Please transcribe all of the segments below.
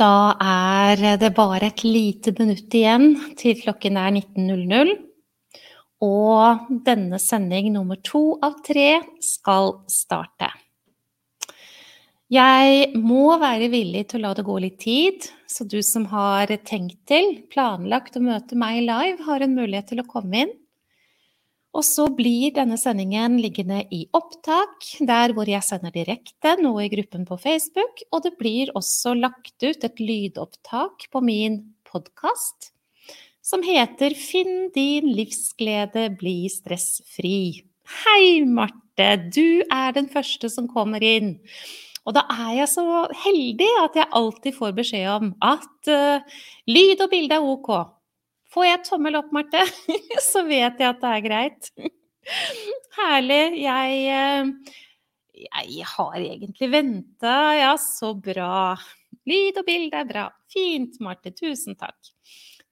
Da er det bare et lite minutt igjen til klokken er 19.00. Og denne sending nummer to av tre skal starte. Jeg må være villig til å la det gå litt tid, så du som har tenkt til, planlagt å møte meg live, har en mulighet til å komme inn. Og så blir denne sendingen liggende i opptak, der hvor jeg sender direkte, nå i gruppen på Facebook. Og det blir også lagt ut et lydopptak på min podkast som heter 'Finn din livsglede, bli stressfri'. Hei, Marte! Du er den første som kommer inn. Og da er jeg så heldig at jeg alltid får beskjed om at uh, lyd og bilde er ok. Får jeg tommel opp, Marte, så vet jeg at det er greit. Herlig. Jeg, eh, jeg har egentlig venta. Ja, så bra. Lyd og bilde er bra. Fint, Marte. Tusen takk.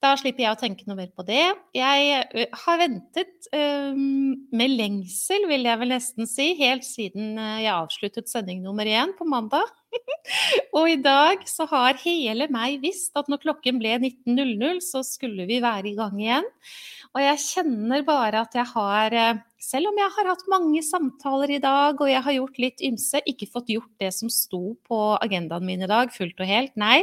Da slipper jeg å tenke noe mer på det. Jeg eh, har ventet um, med lengsel, vil jeg vel nesten si, helt siden jeg avsluttet sending nummer én på mandag. og i dag så har hele meg visst at når klokken ble 19.00, så skulle vi være i gang igjen. Og jeg kjenner bare at jeg har, eh, selv om jeg har hatt mange samtaler i dag og jeg har gjort litt ymse, ikke fått gjort det som sto på agendaen min i dag fullt og helt. Nei.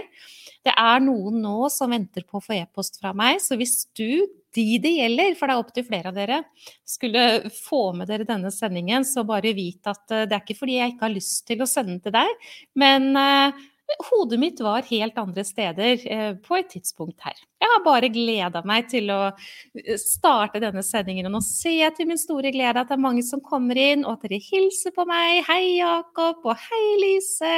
Det er noen nå som venter på å få e-post fra meg, så hvis du de det gjelder, for det er opptil flere av dere, skulle få med dere denne sendingen, så bare vit at eh, det er ikke fordi jeg ikke har lyst til å sende den til deg, men uh, hodet mitt var helt andre steder eh, på et tidspunkt her. Jeg har bare gleda meg til å eh, starte denne sendingen. Og nå ser jeg til min store glede at det er mange som kommer inn, og at dere hilser på meg. Hei, Jakob, og hei, Lise.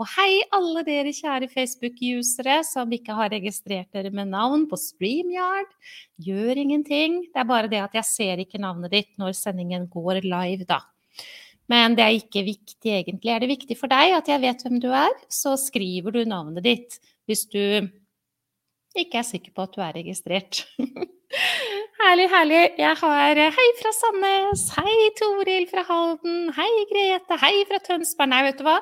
Og hei, alle dere kjære Facebook-usere som ikke har registrert dere med navn på StreamYard. Gjør ingenting. Det er bare det at jeg ser ikke navnet ditt når sendingen går live, da. Men det er ikke viktig, egentlig. Er det viktig for deg at jeg vet hvem du er, så skriver du navnet ditt hvis du ikke er sikker på at du er registrert. herlig, herlig. Jeg har hei fra Sandnes, hei Toril fra Halden, hei Grete, hei fra Tønsberg. Nei, vet du hva.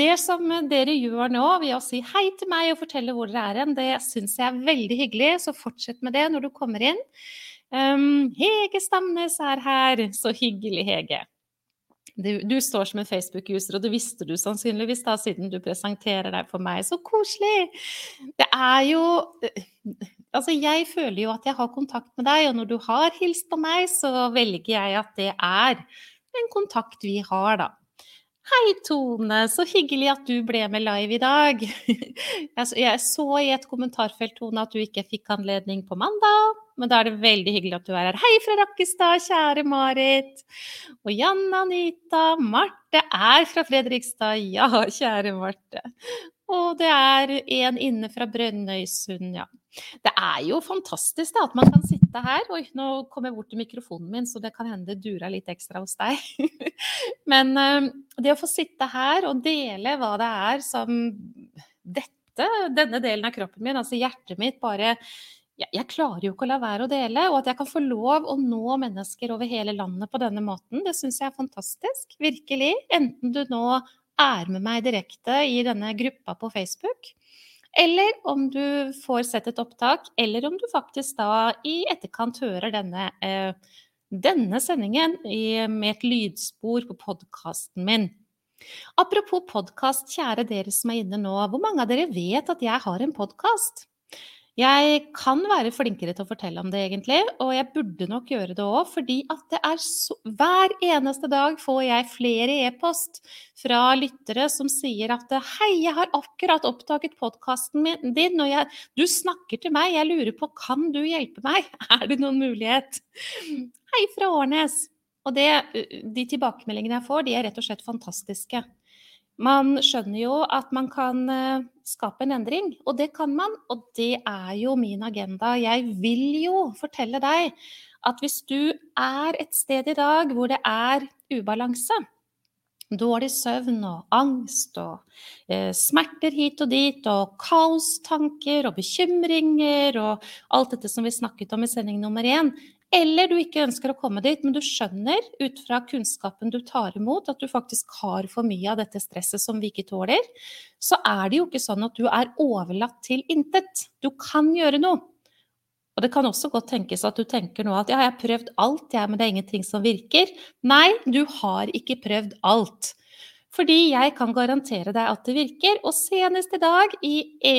Det som dere gjør nå ved å si hei til meg og fortelle hvor dere er hen, det syns jeg er veldig hyggelig, så fortsett med det når du kommer inn. Um, Hege Stamnes er her, så hyggelig, Hege. Du, du, står som en Facebook-user, og det visste du sannsynligvis da, siden du presenterer deg for meg. Så koselig! Det er jo Altså, jeg føler jo at jeg har kontakt med deg, og når du har hilst på meg, så velger jeg at det er en kontakt vi har, da. Hei, Tone, så hyggelig at du ble med live i dag. Jeg så i et kommentarfelt, Tone, at du ikke fikk anledning på mandag. Men da er det veldig hyggelig at du er her. Hei fra Rakkestad, kjære Marit. Og Jan Anita. Marte er fra Fredrikstad. Ja, kjære Marte. Og det er en inne fra Brønnøysund, ja. Det er jo fantastisk da, at man kan sitte her. Oi, nå kom jeg bort til mikrofonen min, så det kan hende det dura litt ekstra hos deg. Men uh, det å få sitte her og dele hva det er som dette, denne delen av kroppen min, altså hjertet mitt, bare jeg, klarer jo ikke å la være å dele. Og at jeg kan få lov å nå mennesker over hele landet på denne måten, det syns jeg er fantastisk. Virkelig. Enten du nå er med meg direkte i denne gruppa på Facebook, eller om du får sett et opptak, eller om du faktisk da i etterkant hører denne, eh, denne sendingen med et lydspor på podkasten min. Apropos podkast, kjære dere som er inne nå. Hvor mange av dere vet at jeg har en podkast? Jeg kan være flinkere til å fortelle om det, egentlig, og jeg burde nok gjøre det òg, fordi at det er så Hver eneste dag får jeg flere e-post fra lyttere som sier at 'Hei, jeg har akkurat oppdaget podkasten din, og jeg, du snakker til meg. Jeg lurer på, kan du hjelpe meg? Er det noen mulighet?' Hei fra Årnes. Og det, de tilbakemeldingene jeg får, de er rett og slett fantastiske. Man skjønner jo at man kan eh, skape en endring, og det kan man. Og det er jo min agenda. Jeg vil jo fortelle deg at hvis du er et sted i dag hvor det er ubalanse, dårlig søvn og angst og eh, smerter hit og dit og kaostanker og bekymringer og alt dette som vi snakket om i sending nummer én, Eller du ikke ønsker å komme dit, men du skjønner ut fra kunnskapen du tar imot, at du faktisk har for mye av dette stresset som vi ikke tåler, så er det jo ikke sånn at du er overlatt til intet. Du kan gjøre noe. Og det kan også godt tenkes at du tenker nå at ja, jeg har prøvd alt, jeg, men det er ingenting som virker. Nei, du har ikke prøvd alt. Fordi jeg kan garantere deg at det virker. Og senest i dag, i,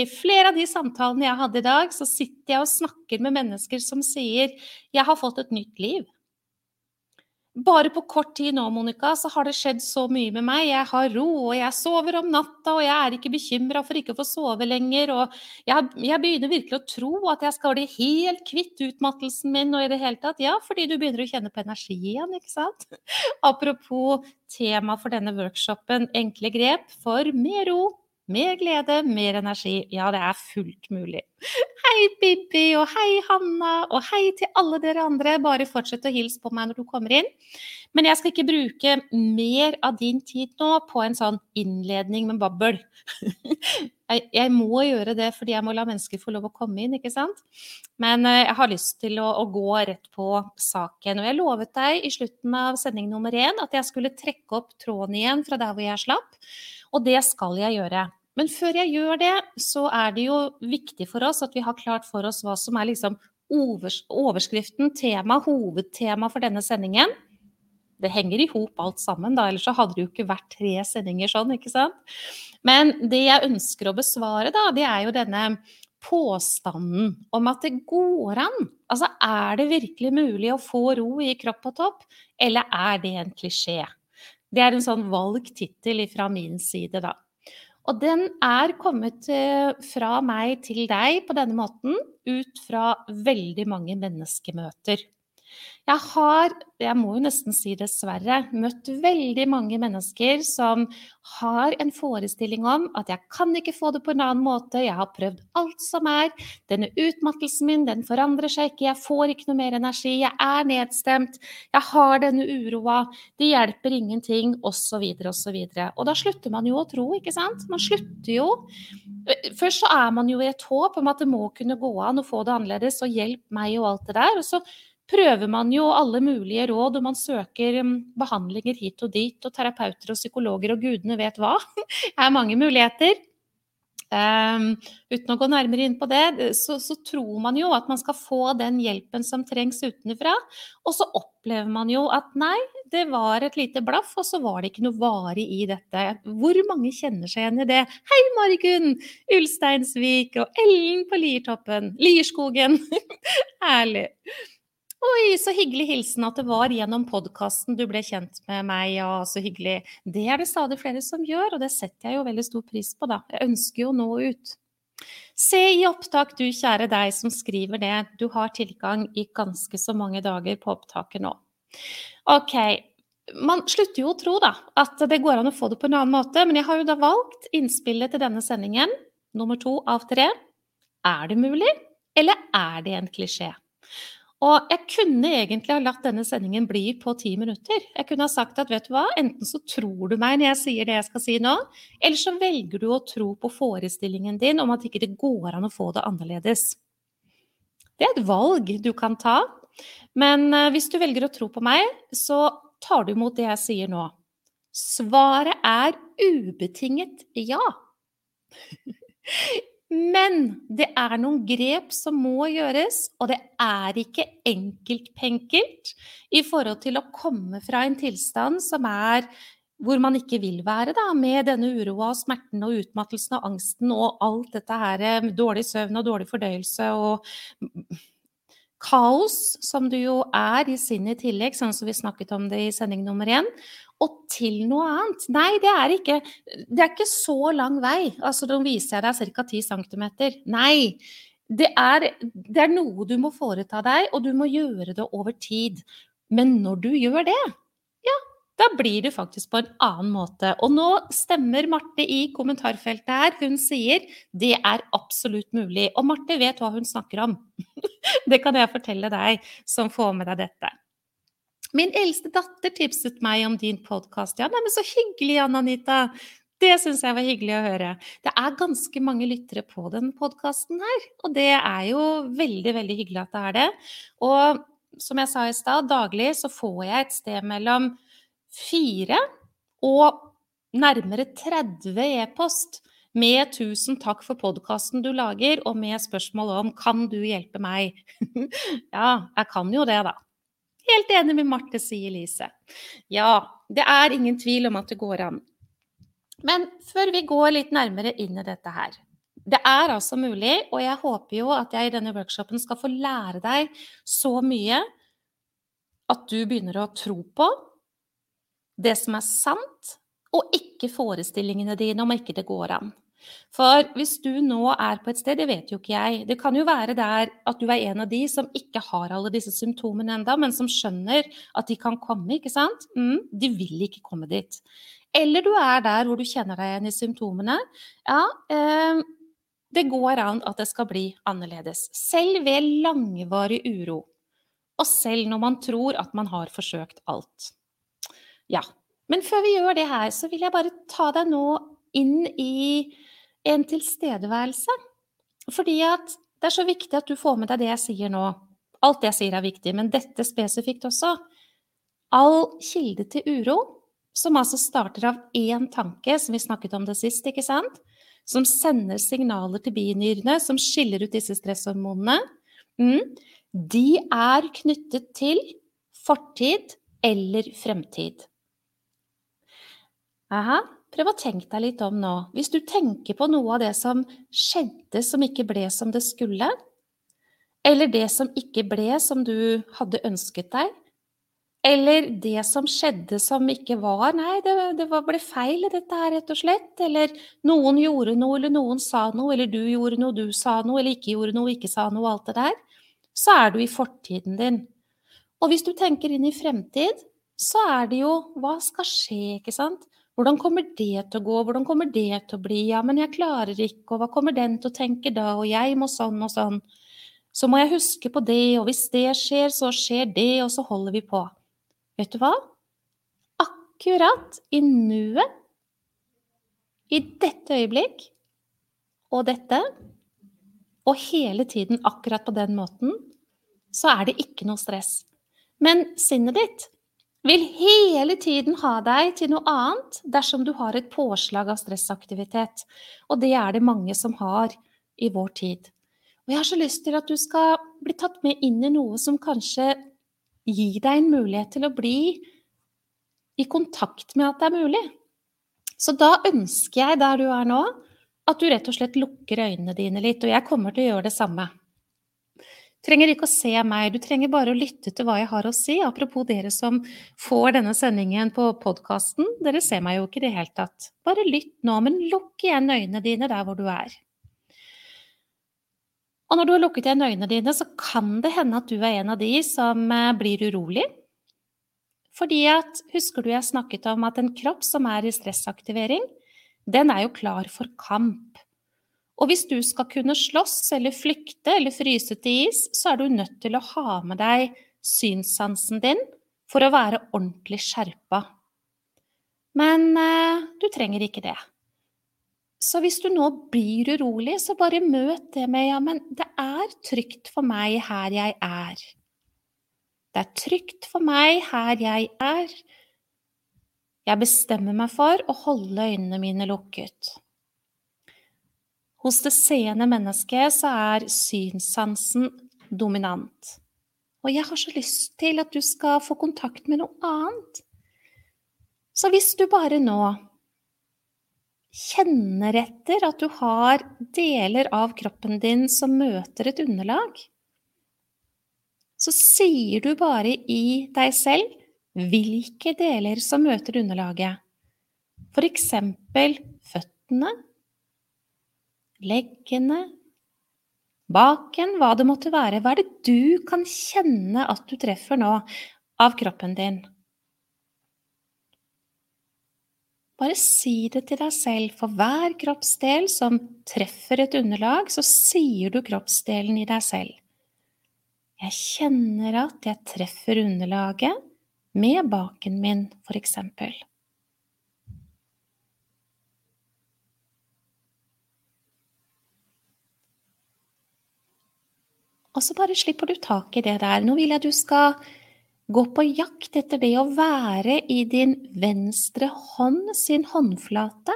flere av de samtalene jeg hadde i dag, så sitter jeg og snakker med mennesker som sier 'jeg har fått et nytt liv'. Bare på kort tid nå, Monica, så har det skjedd så mye med meg. Jeg har ro, og jeg sover om natta, og jeg er ikke bekymra for ikke å få sove lenger. Og jeg, jeg, begynner virkelig å tro at jeg skal bli helt kvitt utmattelsen min og i det hele tatt. Ja, fordi du begynner å kjenne på energi igjen, ikke sant? Apropos tema for denne workshopen, enkle grep for mer ro, mer glede, mer energi. Ja, det er fullt mulig. Hei, Bibi, og hei, Hanna, og hei til alle dere andre. Bare fortsett å hilse på meg når du kommer inn. Men jeg skal ikke bruke mer av din tid nå på en sånn innledning med babbel. Jeg, må gjøre det fordi jeg må la mennesker få lov å komme inn, ikke sant? Men eh, jeg har lyst til å, å gå rett på saken. Og jeg lovet deg i slutten av sending nummer én at jeg skulle trekke opp tråden igjen fra der hvor jeg slapp. Og det skal jeg gjøre. Men før jeg gjør det, så er det jo viktig for oss at vi har klart for oss hva som er liksom overskriften, tema, hovedtema for denne sendingen. Det henger i hop alt sammen, da, ellers så hadde det jo ikke vært tre sendinger sånn, ikke sant. Men det jeg ønsker å besvare, da, det er jo denne påstanden om at det går an. Altså, er det virkelig mulig å få ro i kropp og topp, eller er det en klisjé? Det er en sånn valgt tittel fra min side, da. Og den er kommet eh, fra meg til deg på denne måten ut fra veldig mange menneskemøter. Jeg har, jeg må jo nesten si dessverre, møtt veldig mange mennesker som har en forestilling om at jeg kan ikke få det på en annen måte, jeg har prøvd alt som er, denne utmattelsen min den forandrer seg ikke, jeg får ikke noe mer energi, jeg er nedstemt, jeg har denne uroa, det hjelper ingenting, osv., osv. Og, og da slutter man jo å tro, ikke sant? Man slutter jo Først så er man jo i et håp om at det må kunne gå an å få det annerledes, og hjelp meg og alt det der. og så prøver man jo alle mulige råd, og man søker um, behandlinger hit og dit, og terapeuter og psykologer og gudene vet hva. Det er mange muligheter. Um, uten å gå nærmere inn på det, så, så, tror man jo at man skal få den hjelpen som trengs utenfra. Og så opplever man jo at nei, det var et lite blaff, og så var det ikke noe varig i dette. Hvor mange kjenner seg igjen i det? Hei, Margunn Ulsteinsvik og Ellen på Liertoppen. Lierskogen. Herlig. Oi, så hyggelig hilsen at det var gjennom podkasten du ble kjent med meg, ja, så hyggelig. Det er det stadig flere som gjør, og det setter jeg jo veldig stor pris på, da. Jeg ønsker jo å nå ut. Se i opptak, du kjære deg som skriver det. Du har tilgang i ganske så mange dager på opptaket nå. Ok. Man slutter jo å tro da, at det går an å få det på en annen måte, men jeg har jo da valgt innspillet til denne sendingen, nummer to av tre. Er det mulig, eller er det en klisjé? Og jeg kunne egentlig ha latt denne sendingen bli på ti minutter. Jeg kunne ha sagt at vet du hva, enten så tror du meg når jeg sier det jeg skal si nå, eller så velger du å tro på forestillingen din om at ikke det går an å få det annerledes. Det er et valg du kan ta. Men eh, hvis du velger å tro på meg, så tar du imot det jeg sier nå. Svaret er ubetinget ja. Men det er noen grep som må gjøres, og det er ikke enkeltpenkelt i forhold til å komme fra en tilstand som er hvor man ikke vil være, da, med denne uroa, smerten og utmattelsen og angsten og alt dette her, dårlig søvn og dårlig fordøyelse og kaos, som du jo er i sinnet i tillegg, sånn som vi snakket om det i sending nummer én og til noe annet. Nei, det er ikke, det er ikke så lang vei. Altså, nå viser jeg deg ca. 10 cm. Nei. Det er, det er noe du må foreta deg, og du må gjøre det over tid. Men når du gjør det, ja, da blir det faktisk på en annen måte. Og nå stemmer Marte i kommentarfeltet her. Hun sier det er absolutt mulig. Og Marte vet hva hun snakker om. Det kan jeg fortelle deg som får med deg dette. Min eldste datter tipset meg om din podkast. Ja, men så hyggelig, Ann Anita. Det syns jeg var hyggelig å høre. Det er ganske mange lyttere på den podkasten her, og det er jo veldig, veldig hyggelig at det er det. Og som jeg sa i stad, daglig så får jeg et sted mellom fire og nærmere 30 e-post med 'tusen takk for podkasten du lager', og med spørsmål om 'kan du hjelpe meg'? ja, jeg kan jo det, da. Helt enig med Marte, sier Lise. Ja, det er ingen tvil om at det går an. Men før vi går litt nærmere inn i dette her Det er altså mulig, og jeg håper jo at jeg i denne workshopen skal få lære deg så mye at du begynner å tro på det som er sant, og ikke forestillingene dine om ikke det går an. For hvis du nå er på et sted, det vet jo ikke jeg, det kan jo være der at du er en av de som ikke har alle disse symptomene enda, men som skjønner at de kan komme, ikke sant? Mm, de vil ikke komme dit. Eller du er der hvor du kjenner deg igjen i symptomene. Ja, eh, det går an at det skal bli annerledes. Selv ved langvarig uro. Og selv når man tror at man har forsøkt alt. Ja. Men før vi gjør det her, så vil jeg bare ta deg nå inn i en tilstedeværelse. Fordi at det er så viktig at du får med deg det jeg sier nå. Alt det jeg sier er viktig, men dette spesifikt også. All kilde til uro, som altså starter av én tanke, som vi snakket om det sist, ikke sant? Som sender signaler til binyrene, som skiller ut disse stresshormonene, mm, de er knyttet til fortid eller fremtid. Aha. Prøv å tenke deg litt om nå. Hvis du tenker på noe av det som skjedde som ikke ble som det skulle, eller det som ikke ble som du hadde ønsket deg, eller det som skjedde som ikke var Nei, det, det ble feil dette her, rett og slett. Eller noen gjorde noe, eller noen sa noe, eller du gjorde noe, du sa noe, eller ikke gjorde noe, ikke sa noe, alt det der. Så er du i fortiden din. Og hvis du tenker inn i fremtid, så er det jo hva skal skje, ikke sant? Hvordan kommer det til å gå, hvordan kommer det til å bli, ja, men jeg klarer ikke, og hva kommer den til å tenke da, og jeg må sånn og sånn. Så må jeg huske på det, og hvis det skjer, så skjer det, og så holder vi på. Vet du hva? Akkurat i nuet, i dette øyeblikk, og dette, og hele tiden akkurat på den måten, så er det ikke noe stress. Men sinnet ditt, vil hele tiden ha deg til noe annet dersom du har et påslag av stressaktivitet. Og det er det mange som har i vår tid. Og jeg har så lyst til at du skal bli tatt med inn i noe som kanskje gir deg en mulighet til å bli i kontakt med at det er mulig. Så da ønsker jeg, der du er nå, at du rett og slett lukker øynene dine litt. Og jeg kommer til å gjøre det samme trenger ikke å se meg, du trenger bare å lytte til hva jeg har å si. Apropos dere som får denne sendingen på podkasten, dere ser meg jo ikke i det hele tatt. Bare lytt nå, men lukk igjen øynene dine der hvor du er. Og når du har lukket igjen øynene dine, så kan det hende at du er en av de som eh, blir urolig. Fordi at, husker du jeg snakket om at en kropp som er i stressaktivering, den er jo klar for kamp. Og hvis du skal kunne slåss eller flykte eller fryse til is, så er du nødt til å ha med deg synssansen din for å være ordentlig skjerpa. Men eh, du trenger ikke det. Så hvis du nå blir urolig, så bare møt det med ja, men det er trygt for meg her jeg er. Det er trygt for meg her jeg er. Jeg bestemmer meg for å holde øynene mine lukket. Hos det seende mennesket så er synssansen dominant. Og jeg har så lyst til at du skal få kontakt med noe annet. Så hvis du bare nå kjenner etter at du har deler av kroppen din som møter et underlag, så sier du bare i deg selv hvilke deler som møter underlaget. For eksempel føttene, leggene, baken, hva det måtte være. Hva er det du kan kjenne at du treffer nå av kroppen din? Bare si det til deg selv. For hver kroppsdel som treffer et underlag, så sier du kroppsdelen i deg selv. Jeg kjenner at jeg treffer underlaget med baken min, for eksempel. Og så bare slipper du tak i det der. Nå vil jeg du skal gå på jakt etter det å være i din venstre hånd sin håndflate.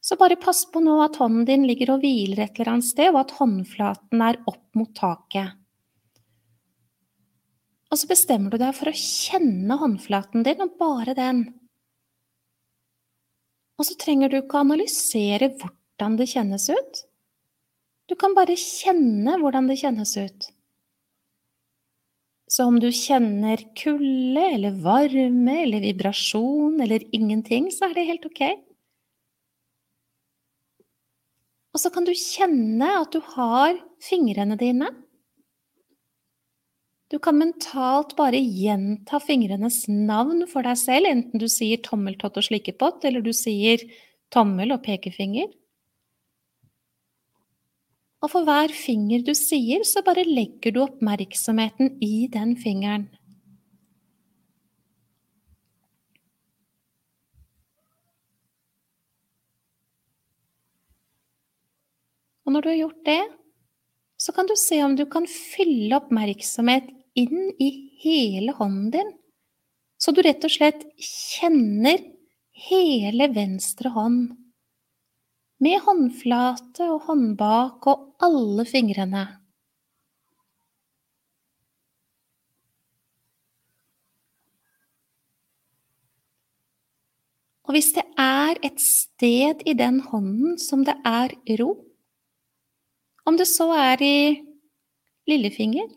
Så bare pass på nå at hånden din ligger og hviler et eller annet sted, og at håndflaten er opp mot taket. Og så bestemmer du deg for å kjenne håndflaten din, og bare den. Og så trenger du ikke å analysere hvordan det kjennes ut. Du kan bare kjenne hvordan det kjennes ut. Så om du kjenner kulde eller varme eller vibrasjon eller ingenting, så er det helt ok. Og så kan du kjenne at du har fingrene dine. Du kan mentalt bare gjenta fingrenes navn for deg selv, enten du sier tommeltott og slikkepott, eller du sier tommel og pekefinger. Og for hver finger du sier, så bare legger du oppmerksomheten i den fingeren. Og når du har gjort det, så kan du se om du kan fylle oppmerksomhet inn i hele hånden din, så du rett og slett kjenner hele venstre hånd med håndflate og håndbak og alle fingrene. Og hvis det er et sted i den hånden som det er ro, om det så er i lillefinger,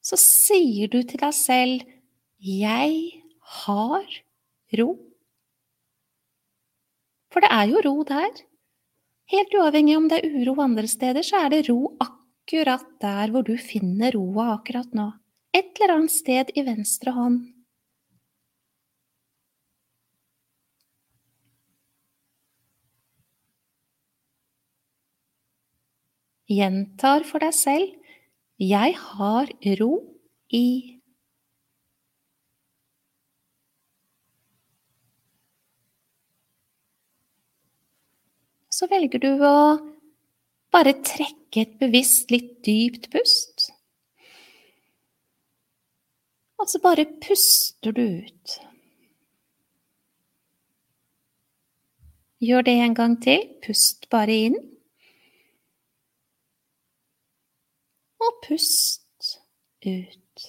så sier du til deg selv 'Jeg har ro'. For det er jo ro der. Helt uavhengig om det er uro andre steder, så er det ro akkurat der hvor du finner roa akkurat nå. Et eller annet sted i venstre hånd. Gjentar for deg selv 'Jeg har ro i så velger du å bare trekke et bevisst, litt dypt pust. Og så bare puster du ut. Gjør det en gang til. Pust bare inn. Og pust ut.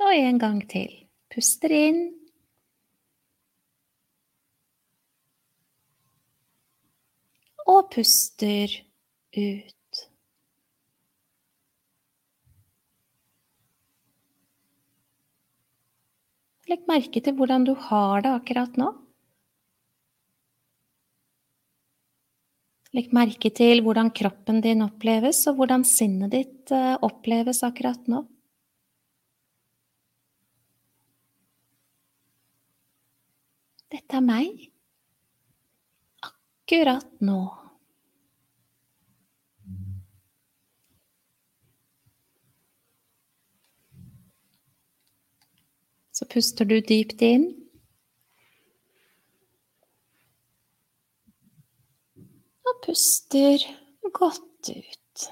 Og en gang til. Puster inn. Og puster ut. Legg merke til hvordan du har det akkurat nå. Legg merke til hvordan kroppen din oppleves, og hvordan sinnet ditt eh, oppleves akkurat nå. Dette er meg akkurat nå. Så puster du dypt inn. Og puster godt ut.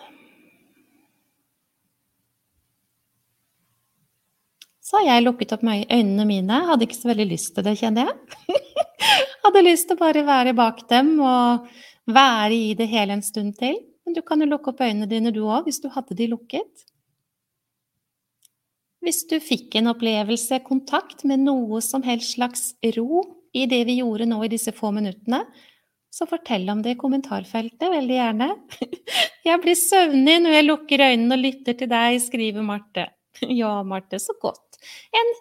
Så har jeg lukket opp øynene mine. Hadde ikke så veldig lyst til det, kjenner jeg. Hadde lyst til å bare være bak dem og være i det hele en stund til. Men du kan jo lukke opp øynene dine du òg, hvis du hadde de lukket. Hvis du fikk en opplevelse, kontakt med noe som helst slags ro i det vi gjorde nå i disse få minuttene, så fortell om det i kommentarfeltet, veldig gjerne. Jeg blir søvnig når jeg lukker øynene og lytter til deg, skriver Marte. Ja, Marte, så godt. En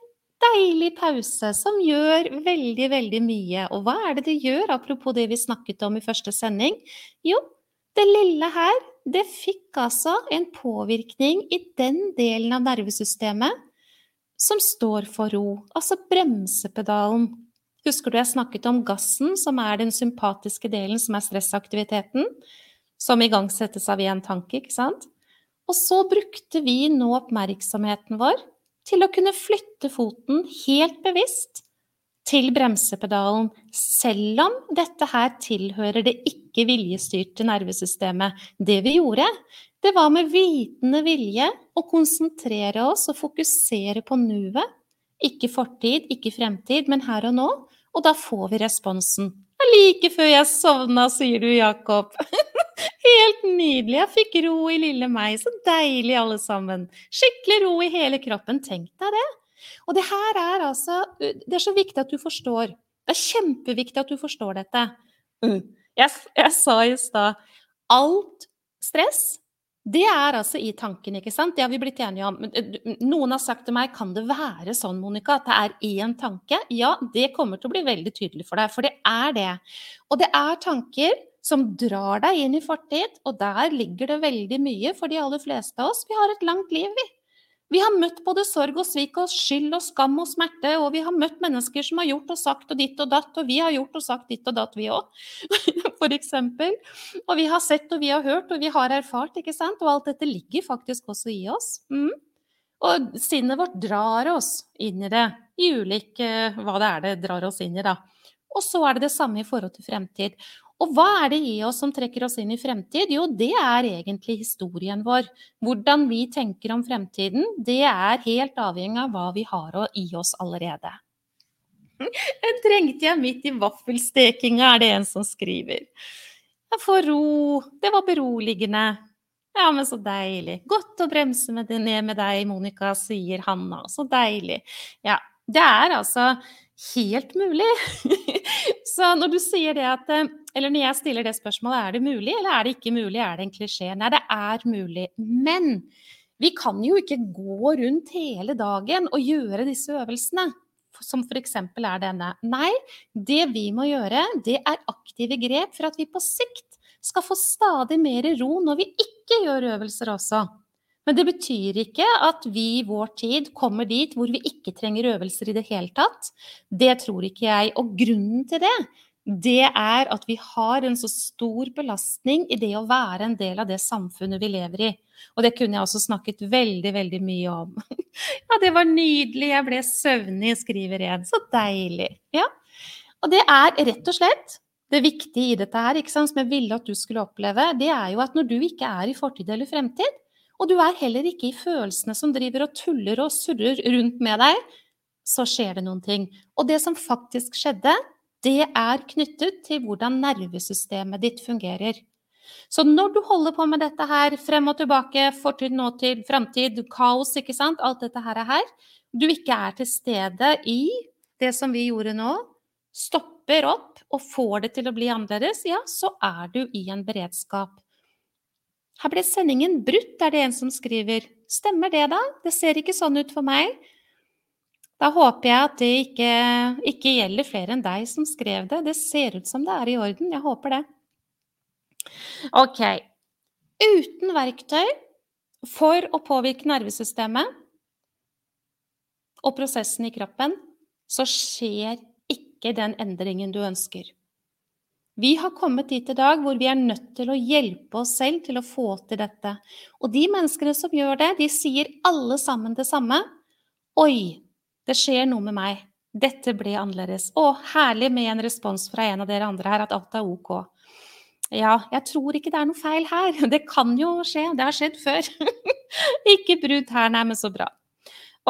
deilig pause som gjør veldig, veldig mye. Og hva er det det gjør, apropos det vi snakket om i første sending? Jo, det lille her, det fikk altså en påvirkning i den delen av nervesystemet som står for ro, altså bremsepedalen. Husker du jeg snakket om gassen, som er den sympatiske delen, som er stressaktiviteten, som igangsettes av én tanke, ikke sant? Og så brukte vi nå oppmerksomheten vår til å kunne flytte foten helt bevisst til bremsepedalen, selv om dette her tilhører det ikke ikke til nervesystemet. Det vi gjorde, det var med vitende vilje å konsentrere oss og fokusere på nuet. Ikke fortid, ikke fremtid, men her og nå. Og da får vi responsen. Like før jeg sovna, sier du, Jakob. Helt nydelig. Jeg fikk ro i lille meg. Så deilig, alle sammen. Skikkelig ro i hele kroppen. Tenk deg det. Og det her er altså Det er så viktig at du forstår. Det er kjempeviktig at du forstår dette. Jeg, jeg sa i stad alt stress det er altså i tanken, ikke sant? Det har vi blitt enige om. Noen har sagt til meg kan det være sånn, Monica, at det er én tanke? Ja, det kommer til å bli veldig tydelig for deg, for det er det. Og det er tanker som drar deg inn i fortid, og der ligger det veldig mye for de aller fleste av oss. Vi har et langt liv, vi. Vi har møtt både sorg og svik og skyld og skam og smerte, og vi har møtt mennesker som har gjort og sagt og ditt og datt, og vi har gjort og sagt ditt og datt, vi òg, eksempel. Og vi har sett og vi har hørt og vi har erfart, ikke sant, og alt dette ligger faktisk også i oss. Mm. Og sinnet vårt drar oss inn i det, i ulike hva det er det drar oss inn i, da. Og så er det det samme i forhold til fremtid. Og hva er det i oss som trekker oss inn i fremtid? Jo, det er egentlig historien vår. Hvordan vi tenker om fremtiden, det er helt avhengig av hva vi har i oss allerede. Den trengte jeg midt i vaffelstekinga, er det en som skriver. Jeg får ro. Det var beroligende. Ja, men så deilig. Godt å bremse med det ned med deg, Monica, sier Hanna. Så deilig. Ja, det er altså helt mulig. så når du sier det at eh, Eller når jeg stiller det spørsmålet, er det mulig, eller er det ikke mulig, er det en klisjé? Nei, det er mulig. Men vi kan jo ikke gå rundt hele dagen og gjøre disse øvelsene. Som f.eks. er denne. Nei, det vi må gjøre, det er aktive grep for at vi på sikt skal få stadig mer ro når vi ikke gjør øvelser også. Men det betyr ikke at vi i vår tid kommer dit hvor vi ikke trenger øvelser i det hele tatt. Det tror ikke jeg. Og grunnen til det, det er at vi har en så stor belastning i det å være en del av det samfunnet vi lever i. Og det kunne jeg også snakket veldig, veldig mye om. Ja, det var nydelig, jeg ble søvnig, skriver en. Så deilig. Ja. Og det er rett og slett det viktige i dette her, som jeg ville at du skulle oppleve, det er jo at når du ikke er i fortid eller fremtid, og du er heller ikke i følelsene som driver og tuller og surrer rundt med deg, så skjer det noen ting. Og det som faktisk skjedde, det er knyttet til hvordan nervesystemet ditt fungerer. Så når du holder på med dette her, frem og tilbake, fortid, nåtid, framtid, kaos, ikke sant, alt dette her, er her, du ikke er til stede i det som vi gjorde nå, stopper opp og får det til å bli annerledes, ja, så er du i en beredskap. Her ble sendingen brutt, er det en som skriver. Stemmer det, da? Det ser ikke sånn ut for meg. Da håper jeg at det ikke, ikke gjelder flere enn deg som skrev det. Det ser ut som det er i orden. Jeg håper det. Ok. Uten verktøy for å påvirke nervesystemet og prosessen i kroppen, så skjer ikke den endringen du ønsker. Vi har kommet dit i dag hvor vi er nødt til å hjelpe oss selv til å få til dette. Og de menneskene som gjør det, de sier alle sammen det samme. Oi, det skjer noe med meg. Dette ble annerledes. Å, herlig med en respons fra en av dere andre her, at alt er ok. Ja, jeg tror ikke det er noe feil her. Det kan jo skje. Det har skjedd før. ikke brudd her, nei, men så bra.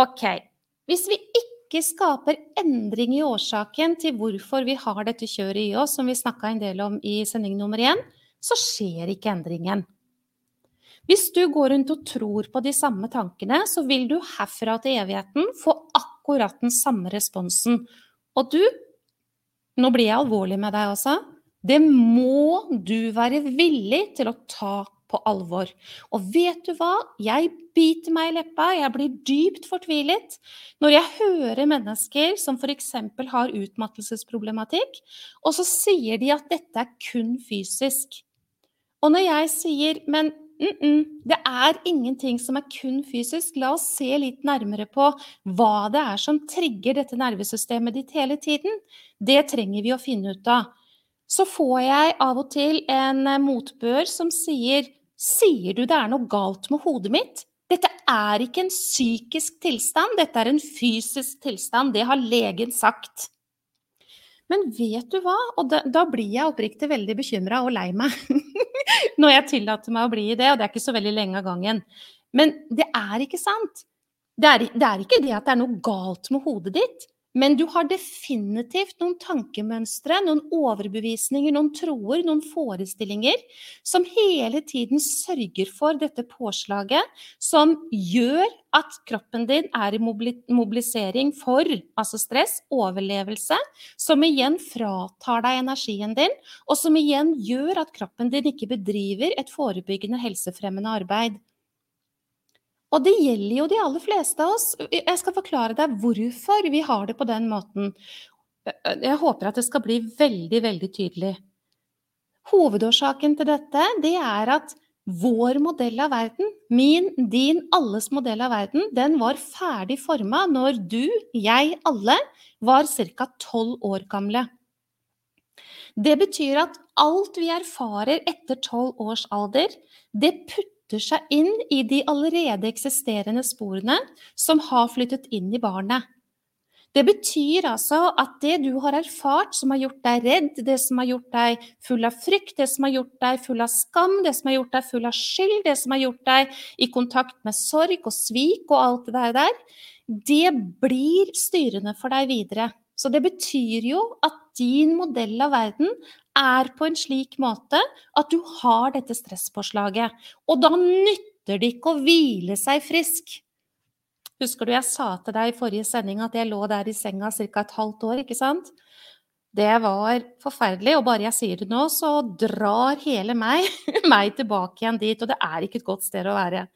Ok. Hvis vi ikke skaper endring i årsaken til hvorfor vi har dette kjøret i oss, som vi snakka en del om i sending nummer én, så skjer ikke endringen. Hvis du går rundt og tror på de samme tankene, så vil du herfra til evigheten få akkurat den samme responsen. Og du, nå blir jeg alvorlig med deg også, det må du være villig til å ta på alvor. Og vet du hva? Jeg biter meg i leppa, jeg blir dypt fortvilet når jeg hører mennesker som f.eks. har utmattelsesproblematikk, og så sier de at dette er kun fysisk. Og når jeg sier men mm -mm, det er ingenting som er kun fysisk, la oss se litt nærmere på hva det er som trigger dette nervesystemet ditt hele tiden. Det trenger vi å finne ut av så får jeg av og til en motbør som sier Sier du det er noe galt med hodet mitt? Dette er ikke en psykisk tilstand, dette er en fysisk tilstand. Det har legen sagt. Men vet du hva? Og da, da blir jeg oppriktig veldig bekymra og lei meg når jeg tillater meg å bli i det, og det er ikke så veldig lenge av gangen. Men det er ikke sant. Det er, det er ikke det at det er noe galt med hodet ditt. Men du har definitivt noen tankemønstre, noen overbevisninger, noen troer, noen forestillinger som hele tiden sørger for dette påslaget, som gjør at kroppen din er i mobilisering for altså stress, overlevelse, som igjen fratar deg energien din, og som igjen gjør at kroppen din ikke bedriver et forebyggende helsefremmende arbeid. Og det gjelder jo de aller fleste av oss. Jeg skal forklare deg hvorfor vi har det på den måten. Jeg håper at det skal bli veldig, veldig tydelig. Hovedårsaken til dette, det er at vår modell av verden, min, din, alles modell av verden, den var ferdig forma når du, jeg, alle var ca. tolv år gamle. Det betyr at alt vi erfarer etter tolv års alder, det putter flytter seg inn i de allerede eksisterende sporene som har flyttet inn i barnet. Det betyr altså at det du har erfart som har gjort deg redd, det som har gjort deg full av frykt, det som har gjort deg full av skam, det som har gjort deg full av skyld, det som har gjort deg i kontakt med sorg og svik og alt det der, det blir styrende for deg videre. Så det betyr jo at din modell av verden er på en slik måte at du har dette stresspåslaget. Og da nytter det ikke å hvile seg frisk. Husker du jeg sa til deg i forrige sending at jeg lå der i senga ca. et halvt år, ikke sant? Det var forferdelig, og bare jeg sier det nå, så drar hele meg, meg tilbake igjen dit, og det er ikke et godt sted å være.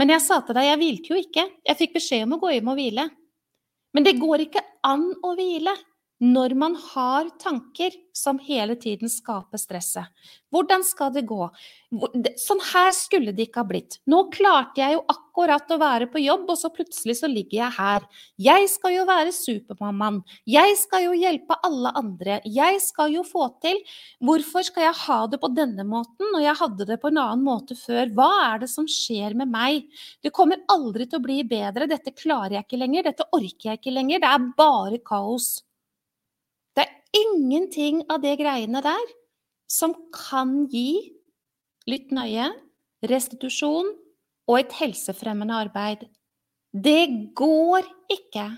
Men jeg sa til deg, jeg hvilte jo ikke. Jeg fikk beskjed om å gå hjem og hvile. Men det går ikke an å hvile når man har tanker som hele tiden skaper stresset. Hvordan skal det gå? Sånn her skulle det ikke ha blitt. Nå klarte jeg jo akkurat å være på jobb, og så plutselig så ligger jeg her. Jeg skal jo være supermammaen. Jeg skal jo hjelpe alle andre. Jeg skal jo få til. Hvorfor skal jeg ha det på denne måten når jeg hadde det på en annen måte før? Hva er det som skjer med meg? Det kommer aldri til å bli bedre. Dette klarer jeg ikke lenger. Dette orker jeg ikke lenger. Det er bare kaos ingenting av det greiene der som kan gi, lytt nøye, restitusjon og et helsefremmende arbeid. Det går ikke.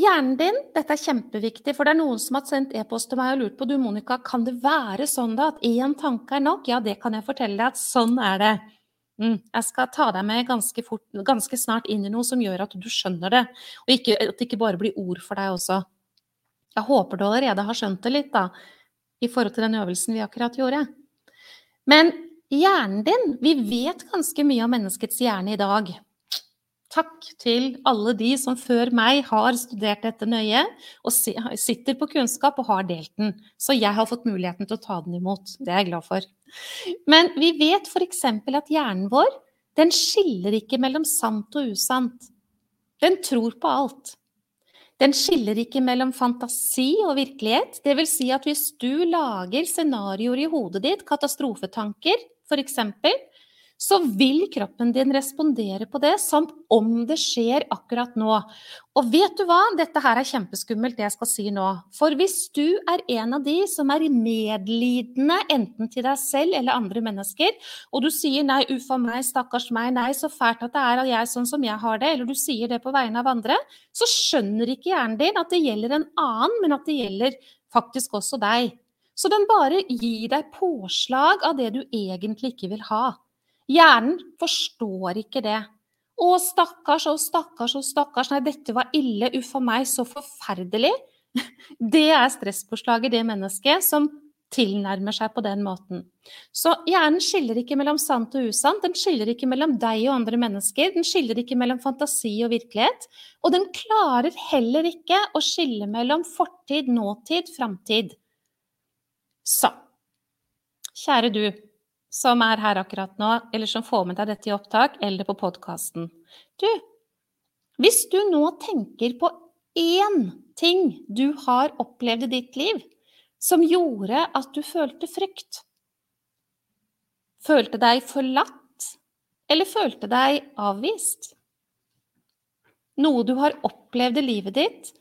Hjernen din, dette er kjempeviktig, for det er noen som har sendt e-post til meg og lurt på du Monica, kan det være sånn da at én tanke er nok? Ja, det kan jeg fortelle deg at sånn er det. Mm, jeg skal ta deg med ganske, fort, ganske snart inn i noe som gjør at du skjønner det, og ikke, at det ikke bare blir ord for deg også. Jeg håper du allerede har skjønt det litt, da, i forhold til den øvelsen vi akkurat gjorde. Men hjernen din Vi vet ganske mye om menneskets hjerne i dag. Takk til alle de som før meg har studert dette nøye og sitter på kunnskap og har delt den. Så jeg har fått muligheten til å ta den imot. Det er jeg glad for. Men vi vet f.eks. at hjernen vår den skiller ikke mellom sant og usant. Den tror på alt. Den skiller ikke mellom fantasi og virkelighet. Det vil si at hvis du lager scenarioer i hodet ditt, katastrofetanker f.eks., så vil kroppen din respondere på det samt om det skjer akkurat nå. Og vet du hva, dette her er kjempeskummelt, det jeg skal si nå. For hvis du er en av de som er medlidende enten til deg selv eller andre mennesker, og du sier 'nei, uff meg, stakkars meg, nei, så fælt at det er at jeg er sånn som jeg har det', eller du sier det på vegne av andre, så skjønner ikke hjernen din at det gjelder en annen, men at det gjelder faktisk også deg. Så den bare gir deg påslag av det du egentlig ikke vil ha. Hjernen forstår ikke det. Å, stakkars, å, stakkars, å, stakkars. Nei, dette var ille. Uff a meg, så forferdelig. Det er stresspåslaget, det mennesket som tilnærmer seg på den måten. Så hjernen skiller ikke mellom sant og usant. Den skiller ikke mellom deg og andre mennesker. Den skiller ikke mellom fantasi og virkelighet. Og den klarer heller ikke å skille mellom fortid, nåtid, framtid. Så kjære du som er her akkurat nå, eller som får med deg dette i opptak, eller på podkasten. Du, hvis du nå tenker på én ting du har opplevd i ditt liv som gjorde at du følte frykt, følte deg forlatt eller følte deg avvist, noe du har opplevd i livet ditt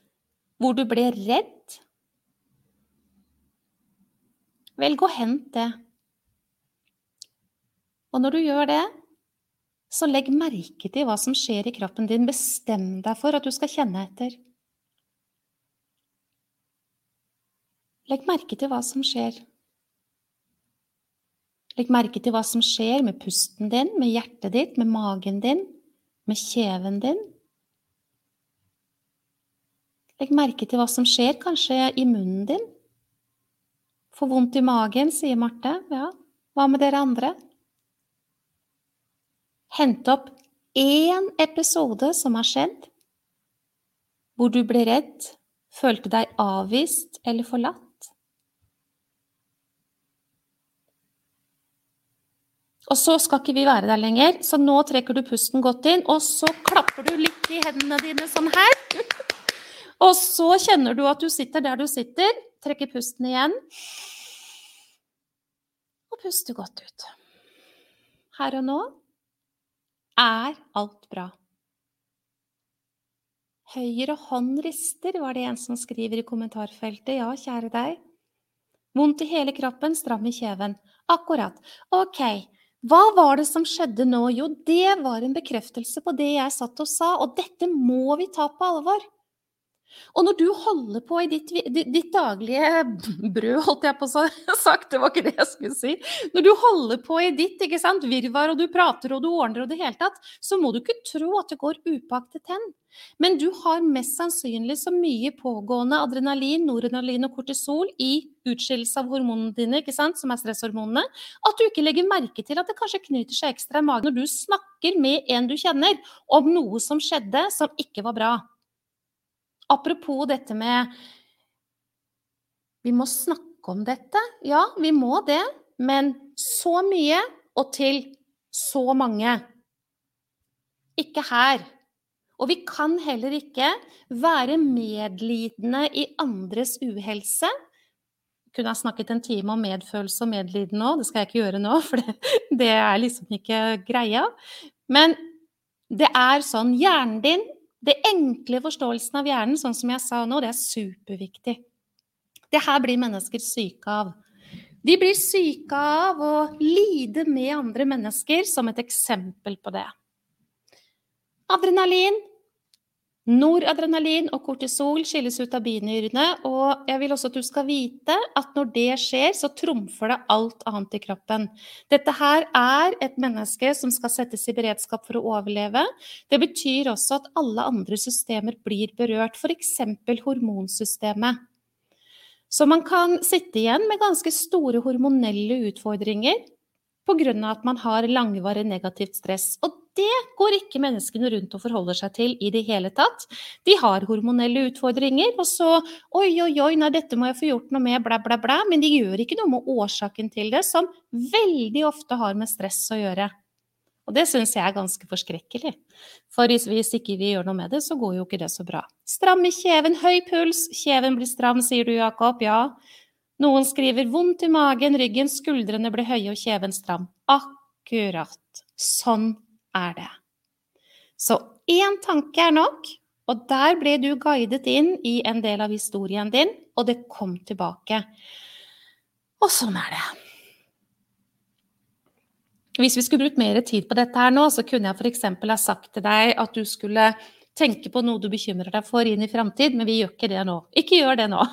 hvor du ble redd, vel, gå hent det. Og når du gjør det, så legg merke til hva som skjer i kroppen din. Bestem deg for at du skal kjenne etter. Legg merke til hva som skjer. Legg merke til hva som skjer med pusten din, med hjertet ditt, med magen din, med kjeven din. Legg merke til hva som skjer kanskje i munnen din. Får vondt i magen, sier Marte. Ja, hva med dere andre? Hente opp én episode som har skjedd, hvor du ble redd, følte deg avvist eller forlatt. Og så skal ikke vi være der lenger, så nå trekker du pusten godt inn, og så klapper du litt i hendene dine sånn her. Og så kjenner du at du sitter der du sitter, trekker pusten igjen. Og puster godt ut. Her og nå er alt bra. Høyre hånd rister, var det en som skriver i kommentarfeltet. Ja, kjære deg. Vondt i hele kroppen, stram i kjeven. Akkurat. Ok, hva var det som skjedde nå? Jo, det var en bekreftelse på det jeg satt og sa, og dette må vi ta på alvor. Og når du holder på i ditt, ditt, daglige brød, holdt jeg på å sagt, det var ikke det jeg skulle si Når du holder på i ditt ikke sant, virvar, og du prater og du ordner og det hele tatt, så må du ikke tro at det går upaktet hen. Men du har mest sannsynlig så mye pågående adrenalin, noradrenalin og kortisol i utskillelse av hormonene dine, ikke sant, som er stresshormonene, at du ikke legger merke til at det kanskje knyter seg ekstra i magen når du snakker med en du kjenner om noe som skjedde som ikke var bra. Apropos dette med Vi må snakke om dette. Ja, vi må det. Men så mye og til så mange. Ikke her. Og vi kan heller ikke være medlidende i andres uhelse. Kunne ha snakket en time om medfølelse og medlidende nå, det skal jeg ikke gjøre nå, for det, det er liksom ikke greia. Men det er sånn hjernen din det enkle forståelsen av hjernen, sånn som jeg sa nå, det er superviktig. Det her blir mennesker syke av. De blir syke av å lide med andre mennesker, som et eksempel på det. Adrenalin Noradrenalin og kortisol skilles ut av binyrene, og jeg vil også at du skal vite at når det skjer, så trumfer det alt annet i kroppen. Dette her er et menneske som skal settes i beredskap for å overleve. Det betyr også at alle andre systemer blir berørt, f.eks. hormonsystemet. Så man kan sitte igjen med ganske store hormonelle utfordringer pga. at man har langvarig negativt stress. Og det går ikke menneskene rundt og forholder seg til i det hele tatt. De har hormonelle utfordringer, og så oi, oi, oi, nei, dette må jeg få gjort noe med, bla, bla, bla. Men de gjør ikke noe med årsaken til det, som veldig ofte har med stress å gjøre. Og det syns jeg er ganske forskrekkelig. For hvis ikke vi gjør noe med det, så går jo ikke det så bra. Stram i kjeven, høy puls, kjeven blir stram, sier du, Jakob. Ja, noen skriver 'vondt i magen, ryggen, skuldrene blir høye og kjeven stram'. Akkurat. Sånn er det. Så én tanke er nok, og der ble du guidet inn i en del av historien din, og det kom tilbake. Og sånn er det. Hvis vi skulle brukt mer tid på dette her nå, så kunne jeg f.eks. ha sagt til deg at du skulle tenke på noe du bekymrer deg for inn i framtid, men vi gjør ikke det nå. Ikke gjør det nå.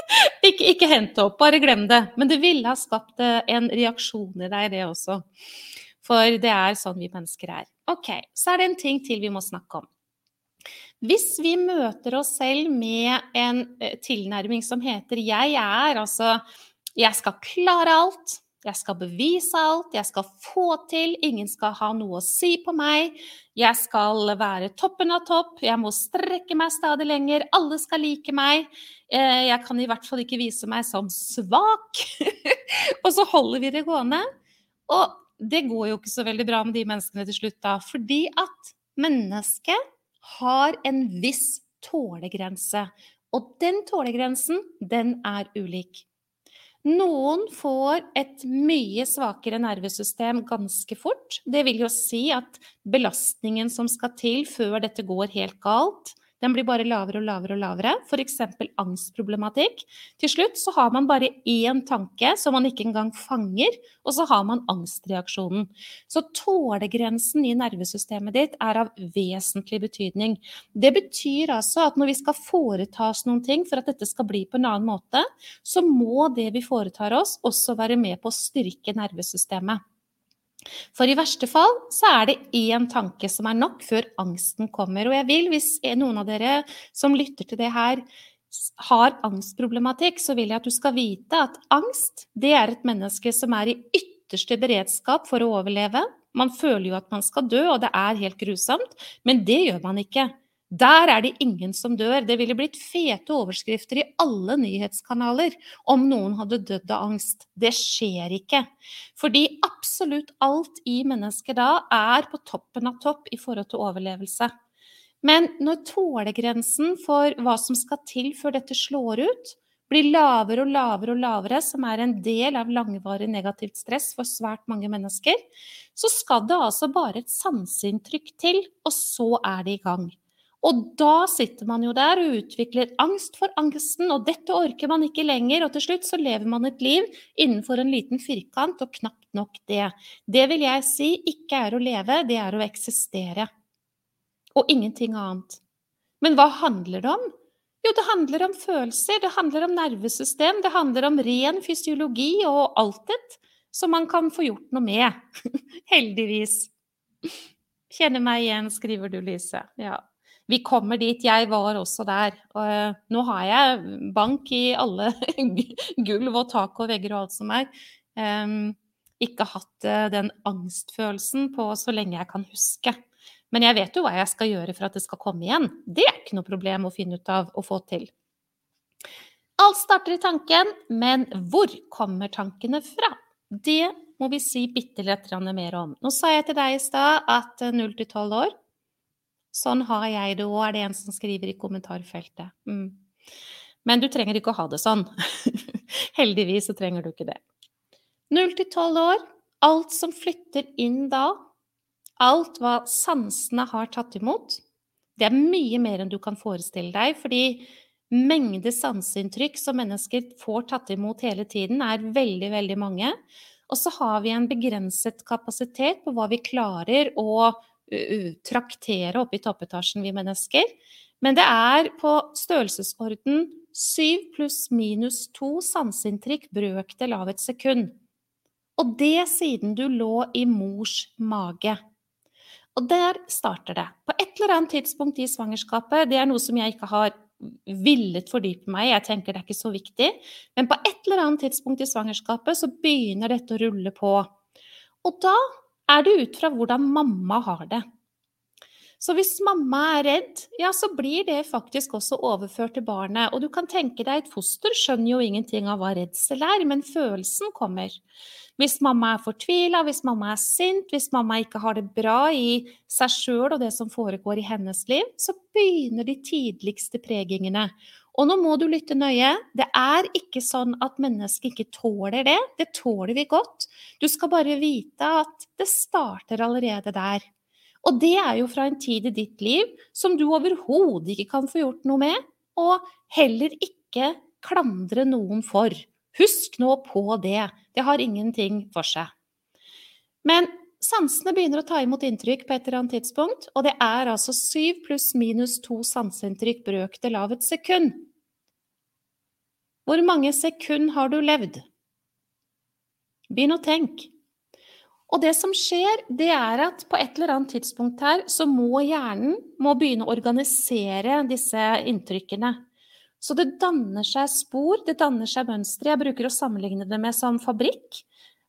ikke, ikke hent det opp, bare glem det. Men det ville ha skapt eh, en reaksjon i deg, det også. For det er sånn vi mennesker er. Ok, så er det en ting til vi må snakke om. Hvis vi møter oss selv med en eh, tilnærming som heter 'jeg er', altså 'jeg skal klare alt', jeg skal bevise alt, jeg skal få til, ingen skal ha noe å si på meg. Jeg skal være toppen av topp, jeg må strekke meg stadig lenger, alle skal like meg. Eh, jeg kan i hvert fall ikke vise meg som svak. og så holder vi det gående. Og det går jo ikke så veldig bra med de menneskene til slutt, da. Fordi at mennesket har en viss tålegrense. Og den tålegrensen, den er ulik. Noen får et mye svakere nervesystem ganske fort. Det vil jo si at belastningen som skal til før dette går helt galt, Den blir bare lavere og lavere og lavere. F.eks. angstproblematikk. Til slutt så har man bare én tanke som man ikke engang fanger, og så har man angstreaksjonen. Så tålegrensen i nervesystemet ditt er av vesentlig betydning. Det betyr altså at når vi skal foreta oss noen ting for at dette skal bli på en annen måte, så må det vi foretar oss, også være med på å styrke nervesystemet. For i verste fall så er det én tanke som er nok før angsten kommer. Og jeg vil, hvis noen av dere som lytter til det her, har angstproblematikk, så vil jeg at du skal vite at angst, det er et menneske som er i ytterste beredskap for å overleve. Man føler jo at man skal dø, og det er helt grusomt, men det gjør man ikke. Der er det ingen som dør. Det ville blitt fete overskrifter i alle nyhetskanaler om noen hadde dødd av angst. Det skjer ikke. Fordi absolutt alt i mennesket da er på toppen av topp i forhold til overlevelse. Men når tålegrensen for hva som skal til før dette slår ut, blir lavere og lavere og lavere, som er en del av langvarig negativt stress for svært mange mennesker, så skal det altså bare et sanseinntrykk til, og så er det i gang. Og da sitter man jo der og utvikler angst for angsten, og dette orker man ikke lenger, og til slutt så lever man et liv innenfor en liten firkant, og knapt nok det. Det vil jeg si ikke er å leve, det er å eksistere. Og ingenting annet. Men hva handler det om? Jo, det handler om følelser, det handler om nervesystem, det handler om ren fysiologi og altet som man kan få gjort noe med. Heldigvis. Kjenner meg igjen, skriver du, Lise. Ja vi kommer dit. Jeg var også der. Og eh, nå har jeg bank i alle gulv og tak og vegger og alt som er. Ikke hatt uh, den angstfølelsen på så lenge jeg kan huske. Men jeg vet jo hva jeg skal gjøre for at det skal komme igjen. Det er ikke noe problem å finne ut av og få til. Alt starter i tanken, men hvor kommer tankene fra? Det må vi si bitte litt mer om. Nå sa jeg til deg i stad at 0 til 12 år Sånn har jeg det òg, er det en som skriver i kommentarfeltet. Mm. Men du trenger ikke å ha det sånn. Heldigvis så trenger du ikke det. Null til tolv år, alt som flytter inn da, alt hva sansene har tatt imot, det er mye mer enn du kan forestille deg, fordi mengde sanseinntrykk som mennesker får tatt imot hele tiden, er veldig, veldig mange. Og så har vi en begrenset kapasitet på hva vi klarer å traktere opp i toppetasjen, vi mennesker. Men det er på størrelsesorden 7 pluss minus 2 sanseinntrykk brøkdel av et sekund. Og det siden du lå i mors mage. Og der starter det. På et eller annet tidspunkt i svangerskapet, det er noe som jeg ikke har villet fordype meg i, jeg tenker det er ikke så viktig, men på et eller annet tidspunkt i svangerskapet så begynner dette å rulle på. Og da er det ut fra hvordan mamma har det. Så hvis mamma er redd, ja, så blir det faktisk også overført til barnet. Og du kan tenke deg, et foster skjønner jo ingenting av hva redsel er, men følelsen kommer. Hvis mamma er fortvila, hvis mamma er sint, hvis mamma ikke har det bra i seg sjøl og det som foregår i hennes liv, så begynner de tidligste pregingene. Og nå må du lytte nøye. Det er ikke sånn at mennesket ikke tåler det. Det tåler vi godt. Du skal bare vite at det starter allerede der. Og det er jo fra en tid i ditt liv som du overhodet ikke kan få gjort noe med, og heller ikke klandre noen for. Husk nå på det. Det har ingenting for seg. Men sansene begynner å ta imot inntrykk på et eller annet tidspunkt, og det er altså syv pluss minus to sanseinntrykk brøkdel av et sekund. Hvor mange sekund har du levd? Begynn å tenke. Og det som skjer, det er at på et eller annet tidspunkt her så må hjernen må begynne å organisere disse inntrykkene. Så det danner seg spor, det danner seg mønstre. Jeg bruker å sammenligne det med som fabrikk.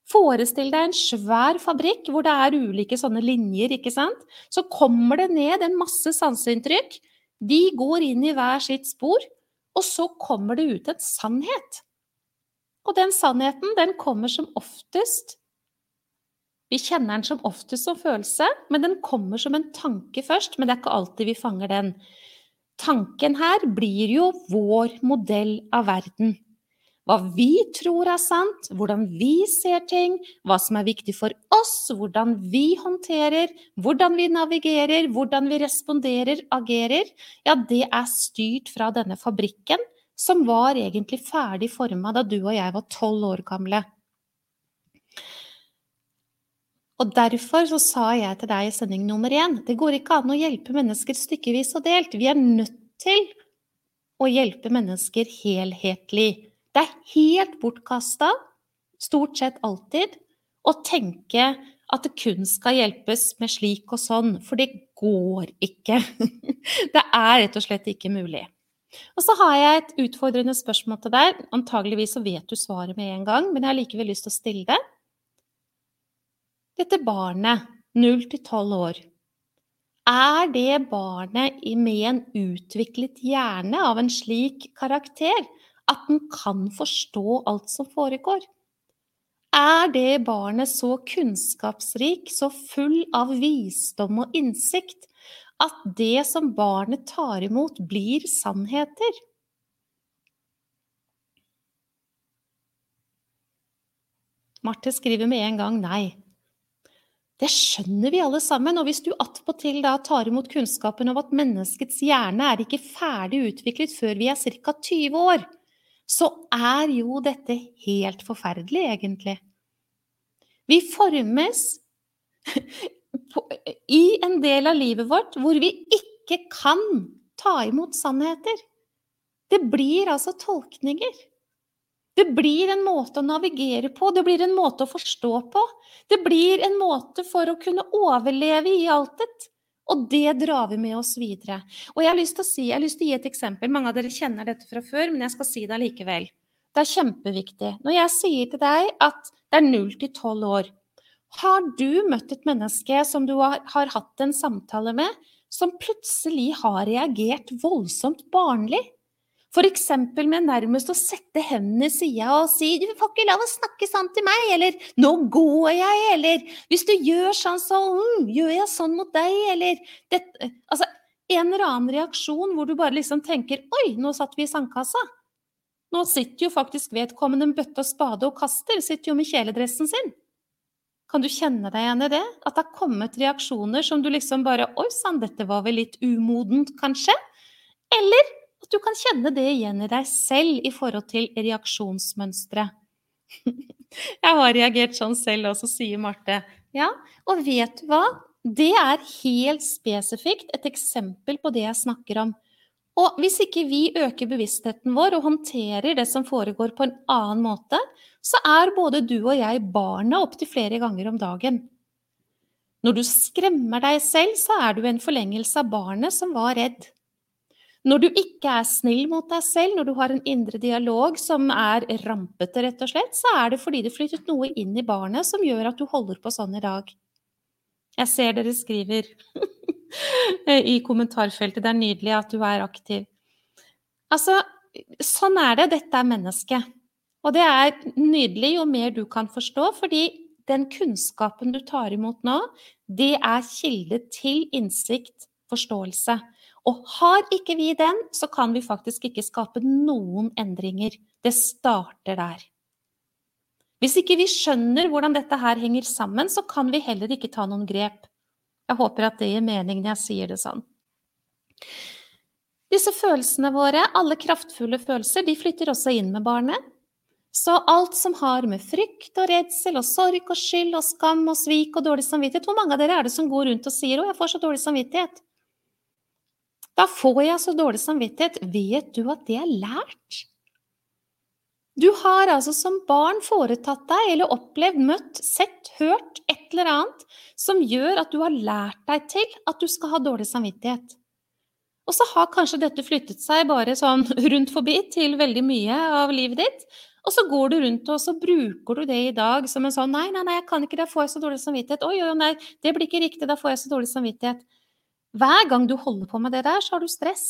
Forestill deg en svær fabrikk hvor det er ulike sånne linjer, ikke sant. Så kommer det ned en masse sanseinntrykk. De går inn i hver sitt spor, og så kommer det ut en sannhet. Og den sannheten, den kommer som oftest Vi kjenner den som oftest som følelse, men den kommer som en tanke først. Men det er ikke alltid vi fanger den. Tanken her blir jo vår modell av verden. Hva vi tror er sant, hvordan vi ser ting, hva som er viktig for oss, hvordan vi håndterer, hvordan vi navigerer, hvordan vi responderer, agerer, ja, det er styrt fra denne fabrikken, som var egentlig ferdig forma da du og jeg var tolv år gamle. Og derfor så sa jeg til deg i sending nummer én det går ikke an å hjelpe mennesker stykkevis og delt. Vi er nødt til å hjelpe mennesker helhetlig. Det er helt bortkasta, stort sett alltid, å tenke at det kun skal hjelpes med slik og sånn, for det går ikke. Det er rett og slett ikke mulig. Og så har jeg et utfordrende spørsmål til deg. Antageligvis så vet du svaret med en gang, men jeg har likevel lyst til å stille det. Dette barnet, 0 til 12 år, er det barnet med en utviklet hjerne av en slik karakter at den kan forstå alt som foregår? Er det barnet så kunnskapsrik, så full av visdom og innsikt, at det som barnet tar imot, blir sannheter? Marte skriver med en gang nei. Det skjønner vi alle sammen, og hvis du attpåtil tar imot kunnskapen om at menneskets hjerne er ikke ferdig utviklet før vi er ca. 20 år, så er jo dette helt forferdelig, egentlig. Vi formes i en del av livet vårt hvor vi ikke kan ta imot sannheter. Det blir altså tolkninger. Det blir en måte å navigere på, det blir en måte å forstå på. Det blir en måte for å kunne overleve i altet. Og det drar vi med oss videre. Og jeg har lyst til å, si, jeg har lyst til å gi et eksempel. Mange av dere kjenner dette fra før, men jeg skal si det allikevel. Det er kjempeviktig. Når jeg sier til deg at det er 0 til 12 år, har du møtt et menneske som du har, har hatt en samtale med, som plutselig har reagert voldsomt barnlig? F.eks. med nærmest å sette hendene i sida og si 'du får ikke lov å snakke sånn til meg', eller 'nå går jeg', eller 'hvis du gjør sånn, så mm, gjør jeg sånn mot deg', eller Altså en eller annen reaksjon hvor du bare liksom tenker 'oi, nå satt vi i sandkassa'. Nå sitter jo faktisk vedkommende med bøtte og spade og kaster, sitter jo med kjeledressen sin. Kan du kjenne deg igjen i det? At det har kommet reaksjoner som du liksom bare 'oi sann, dette var vel litt umodent, kanskje'? Eller at du kan kjenne det igjen i deg selv i forhold til reaksjonsmønstre. Jeg har reagert sånn selv også, sier Marte. Ja, og vet du hva? Det er helt spesifikt et eksempel på det jeg snakker om. Og hvis ikke vi øker bevisstheten vår og håndterer det som foregår på en annen måte, så er både du og jeg barna opptil flere ganger om dagen. Når du skremmer deg selv, så er du en forlengelse av barnet som var redd. Når du ikke er snill mot deg selv, når du har en indre dialog som er rampete, rett og slett, så er det fordi det flyttet noe inn i barnet som gjør at du holder på sånn i dag. Jeg ser dere skriver i kommentarfeltet. Det er nydelig at du er aktiv. Altså, sånn er det. Dette er mennesket. Og det er nydelig jo mer du kan forstå, fordi den kunnskapen du tar imot nå, det er kilde til innsikt, forståelse. Og har ikke vi den, så kan vi faktisk ikke skape noen endringer. Det starter der. Hvis ikke vi skjønner hvordan dette her henger sammen, så kan vi heller ikke ta noen grep. Jeg håper at det gir mening når jeg sier det sånn. Disse følelsene våre, alle kraftfulle følelser, de flytter også inn med barnet. Så alt som har med frykt og redsel og sorg og skyld og skam og svik og dårlig samvittighet Hvor mange av dere er det som går rundt og sier 'Å, jeg får så dårlig samvittighet'? Da får jeg så dårlig samvittighet. Vet du at det er lært? Du har altså som barn foretatt deg eller opplevd, møtt, sett, hørt et eller annet som gjør at du har lært deg til at du skal ha dårlig samvittighet. Og så har kanskje dette flyttet seg bare sånn rundt forbi til veldig mye av livet ditt. Og så går du rundt og så bruker du det i dag som en sånn Nei, nei, nei, jeg kan ikke, da får jeg så dårlig samvittighet. Oi, oi, nei, det blir ikke riktig, da får jeg så dårlig samvittighet. Hver gang du holder på med det der, så har du stress.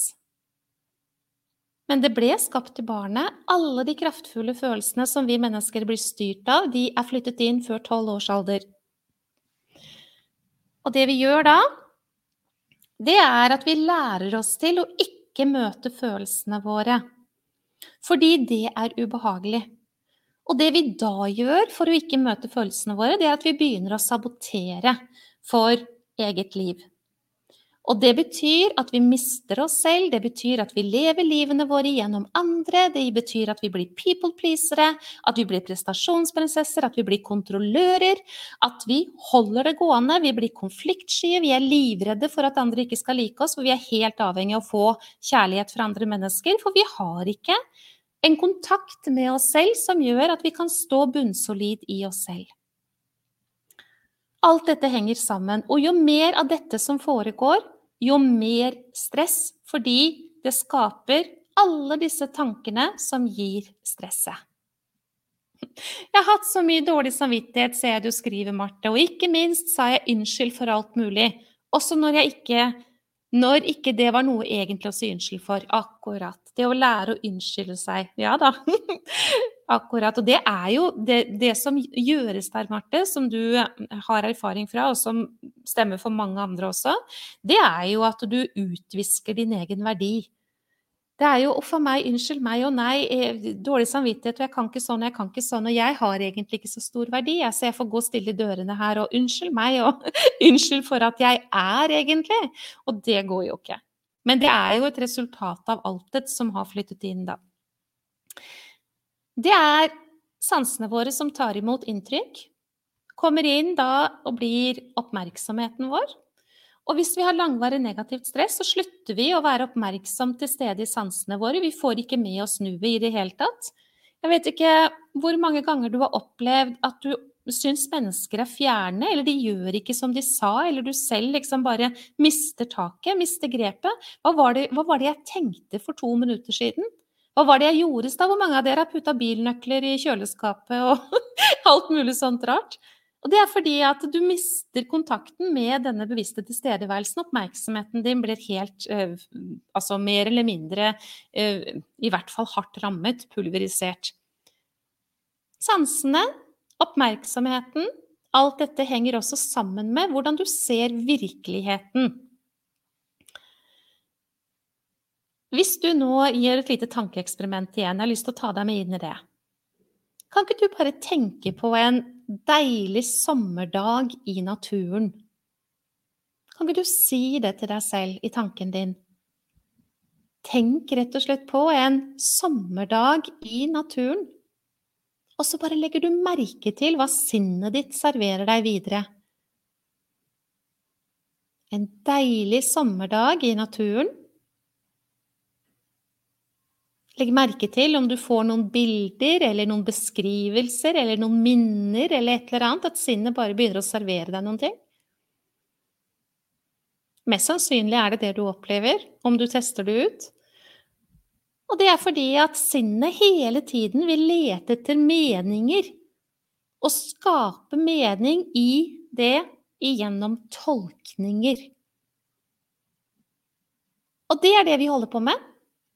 Men det ble skapt til barnet. Alle de kraftfulle følelsene som vi mennesker blir styrt av, de er flyttet inn før tolv års alder. Og det vi gjør da, det er at vi lærer oss til å ikke møte følelsene våre. Fordi det er ubehagelig. Og det vi da gjør for å ikke møte følelsene våre, det er at vi begynner å sabotere for eget liv. Og det betyr at vi mister oss selv, det betyr at vi lever livene våre gjennom andre, det betyr at vi blir people-pleasere, at vi blir prestasjonsprinsesser, at vi blir kontrollører, at vi holder det gående, vi blir konfliktsky, vi er livredde for at andre ikke skal like oss, for vi er helt avhengig av å få kjærlighet fra andre mennesker, for vi har ikke en kontakt med oss selv som gjør at vi kan stå bunnsolid i oss selv. Alt dette henger sammen, og jo mer av dette som foregår, jo mer stress, fordi det skaper alle disse tankene som gir stresset. Jeg har hatt så mye dårlig samvittighet, ser jeg du skriver, Marte, og ikke minst sa jeg unnskyld for alt mulig, også når jeg ikke når ikke det var noe egentlig å si unnskyld for. Akkurat. Det å lære å unnskylde seg. Ja da. Akkurat. Og det er jo det, det, som gjøres der, Marte, som du har erfaring fra, og som stemmer for mange andre også, det er jo at du utvisker din egen verdi. Det er jo 'uff a meg, unnskyld meg og nei', eh, dårlig samvittighet, og jeg kan ikke sånn og jeg kan ikke sånn, og jeg har egentlig ikke så stor verdi, så jeg får gå stille i dørene her og 'unnskyld meg' og 'unnskyld for at jeg er', egentlig. Og det går jo ikke. Men det er jo et resultat av altet som har flyttet inn, da. Det er sansene våre som tar imot inntrykk, kommer inn da og blir oppmerksomheten vår. Og hvis vi har langvarig negativt stress, så slutter vi å være oppmerksom til stede i sansene våre. Vi får ikke med oss nuet i det hele tatt. Jeg vet ikke hvor mange ganger du har opplevd at du syns mennesker er fjerne, eller de gjør ikke som de sa, eller du selv liksom bare mister taket, mister grepet. Hva var det, hva var det jeg tenkte for to minutter siden? Hva var det jeg gjorde da? Hvor mange av dere har putta bilnøkler i kjøleskapet og alt mulig sånt rart? Og det er fordi at du mister kontakten med denne bevisste tilstedeværelsen. Oppmerksomheten din blir helt, uh, altså mer eller mindre, uh, i hvert fall hardt rammet, pulverisert. Sansene, oppmerksomheten, alt dette henger også sammen med hvordan du ser virkeligheten. Hvis du nå gjør et lite tankeeksperiment igjen, jeg har lyst til å ta deg med inn i det. Kan ikke du bare tenke på en deilig sommerdag i naturen? Kan ikke du si det til deg selv i tanken din? Tenk rett og slett på en sommerdag i naturen. Og så bare legger du merke til hva sinnet ditt serverer deg videre. En deilig sommerdag i naturen Legg merke til om du får noen bilder eller noen beskrivelser eller noen minner eller et eller annet, at sinnet bare begynner å servere deg noen ting. Mest sannsynlig er det det du opplever, om du tester det ut. Og det er fordi at sinnet hele tiden vil lete etter meninger, og skape mening i det igjennom tolkninger. Og det er det vi holder på med.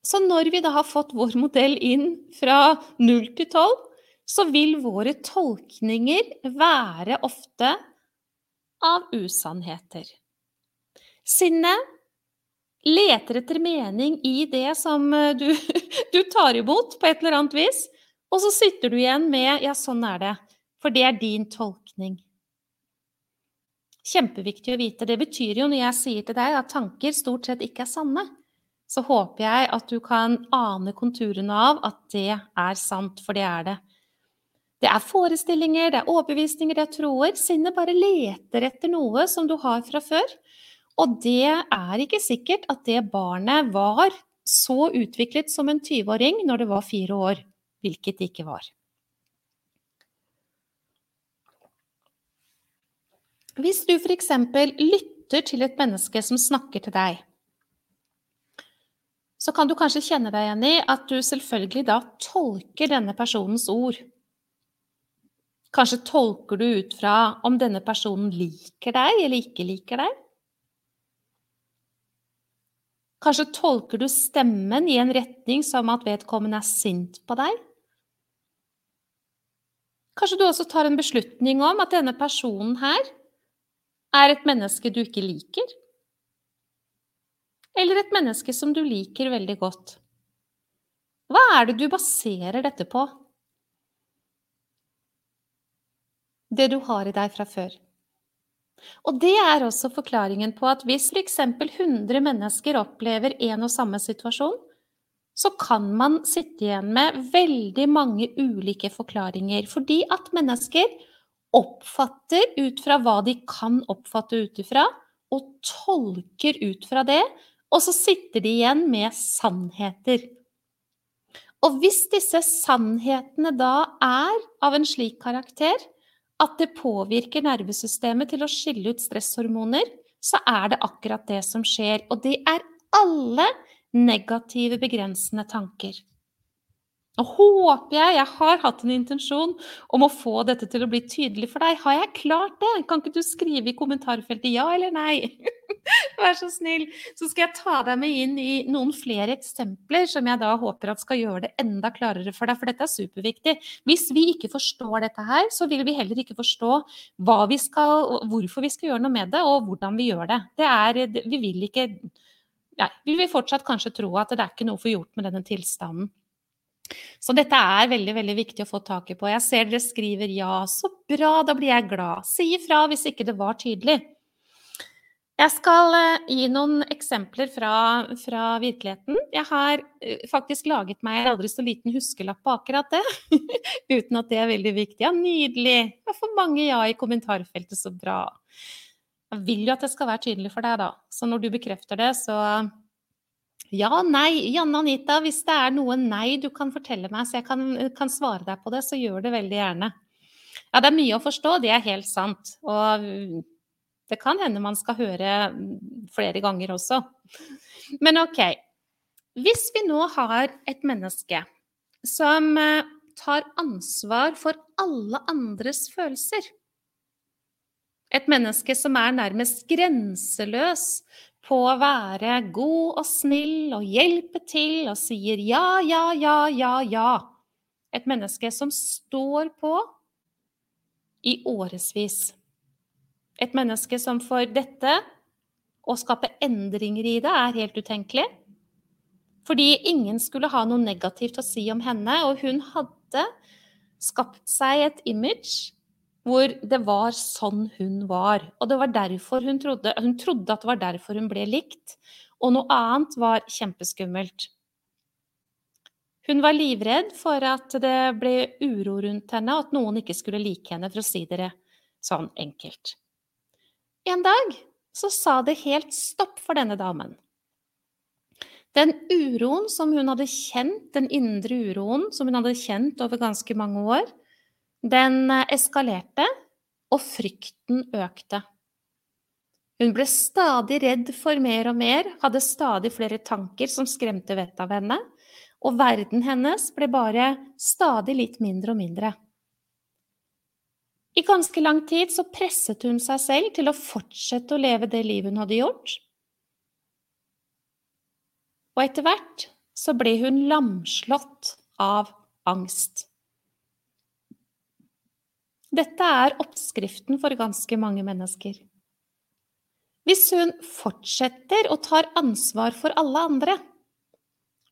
Så når vi da har fått vår modell inn fra 0 til 12, så vil våre tolkninger være ofte av usannheter. Sinnet leter etter mening i det som eh, du, du, tar imot på et eller annet vis, og så sitter du igjen med 'ja, sånn er det', for det er din tolkning. Kjempeviktig å vite. Det betyr jo når jeg sier til deg at tanker stort sett ikke er sanne så håper jeg at du kan ane konturene av at det er sant, for det er det. Det er forestillinger, det er overbevisninger, det er troer. Sinnet bare leter etter noe som du har fra før. Og det er ikke sikkert at det barnet var så utviklet som en 20-åring når det var fire år, hvilket det ikke var. Hvis du f.eks. lytter til et menneske som snakker til deg, så kan du kanskje kjenne deg igjen i at du selvfølgelig da tolker denne personens ord. Kanskje tolker du ut fra om denne personen liker deg eller ikke liker deg. Kanskje tolker du stemmen i en retning som at vedkommende er sint på deg. Kanskje du også tar en beslutning om at denne personen her er et menneske du ikke liker eller et menneske som du liker veldig godt. Hva er det du baserer dette på? Det du har i deg fra før. Og det er også forklaringen på at hvis f.eks. 100 mennesker opplever en og samme situasjon, så kan man sitte igjen med veldig mange ulike forklaringer. Fordi at mennesker oppfatter ut fra hva de kan oppfatte ut ifra, og tolker ut fra det, og så sitter de igjen med sannheter. Og hvis disse sannhetene da er av en slik karakter at det påvirker nervesystemet til å skille ut stresshormoner, så er det akkurat det som skjer. Og det er alle negative, begrensende tanker. Nå håper jeg Jeg har hatt en intensjon om å få dette til å bli tydelig for deg. Har jeg klart det? Kan ikke du skrive i kommentarfeltet ja eller nei? Vær så snill. Så skal jeg ta deg med inn i noen flere eksempler som jeg da håper at skal gjøre det enda klarere for deg, for dette er superviktig. Hvis vi ikke forstår dette her, så vil vi heller ikke forstå vi skal, hvorfor vi skal gjøre noe med det, og hvordan vi gjør det. det er, vi vil ikke ja, vi vil fortsatt kanskje tro at det er ikke noe å få gjort med denne tilstanden. Så dette er veldig veldig viktig å få tak i på. Jeg ser dere skriver 'ja, så bra', da blir jeg glad. Si ifra hvis ikke det var tydelig. Jeg skal eh, gi noen eksempler fra, fra virkeligheten. Jeg har eh, faktisk laget meg en aldri så liten huskelapp på akkurat det. Uten at det er veldig viktig. Ja, nydelig. Jeg får mange ja i kommentarfeltet, så bra. Jeg vil jo at det skal være tydelig for deg, da. Så når du bekrefter det, så ja, nei. Janne Anita, hvis det er noe nei du kan fortelle meg, så jeg kan, kan, svare deg på det, så gjør det veldig gjerne. Ja, det er mye å forstå, det er helt sant. Og det kan hende man skal høre flere ganger også. Men OK. Hvis vi nå har et menneske som eh, tar ansvar for alle andres følelser et menneske som er nærmest grenseløs på å være god og snill og hjelpe til og sier ja, ja, ja, ja, ja. Et menneske som står på i årevis. Et menneske som for dette, å skape endringer i det, er helt utenkelig. Fordi ingen skulle ha noe negativt å si om henne, og hun hadde skapt seg et image hvor det var sånn hun var. Og det var derfor hun trodde Hun trodde at det var derfor hun ble likt, og noe annet var kjempeskummelt. Hun var livredd for at det ble uro rundt henne, og at noen ikke skulle like henne, for å si det sånn enkelt. En dag så sa det helt stopp for denne damen. Den uroen som hun hadde kjent, den indre uroen som hun hadde kjent over ganske mange år, den eh, eskalerte, og frykten økte. Hun ble stadig redd for mer og mer, hadde stadig flere tanker som skremte vettet av henne, og verden hennes ble bare stadig litt mindre og mindre. I ganske lang tid så presset hun seg selv til å fortsette å leve det livet hun hadde gjort. Og etter hvert så ble hun lamslått av angst. Dette er oppskriften for ganske mange mennesker. Hvis hun fortsetter og tar ansvar for alle andre,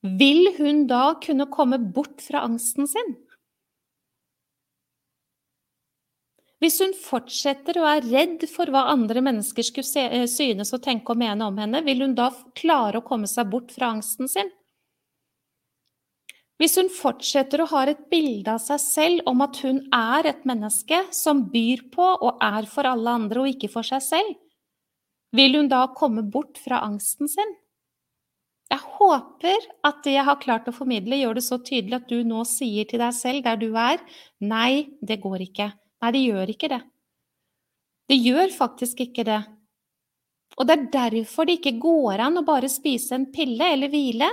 vil hun da kunne komme bort fra angsten sin? Hvis hun fortsetter og er redd for hva andre mennesker skulle eh, synes og tenke og mene om henne, vil hun da klare å komme seg bort fra angsten sin? Hvis hun fortsetter å ha et bilde av seg selv om at hun er et menneske som byr på og er for alle andre og ikke for seg selv, vil hun da komme bort fra angsten sin? Jeg håper at det jeg har klart å formidle, gjør det så tydelig at du nå sier til deg selv der du er, nei, det går ikke. Nei, det gjør ikke det. Det gjør faktisk ikke det. Og det er derfor det ikke går an å bare spise en pille eller hvile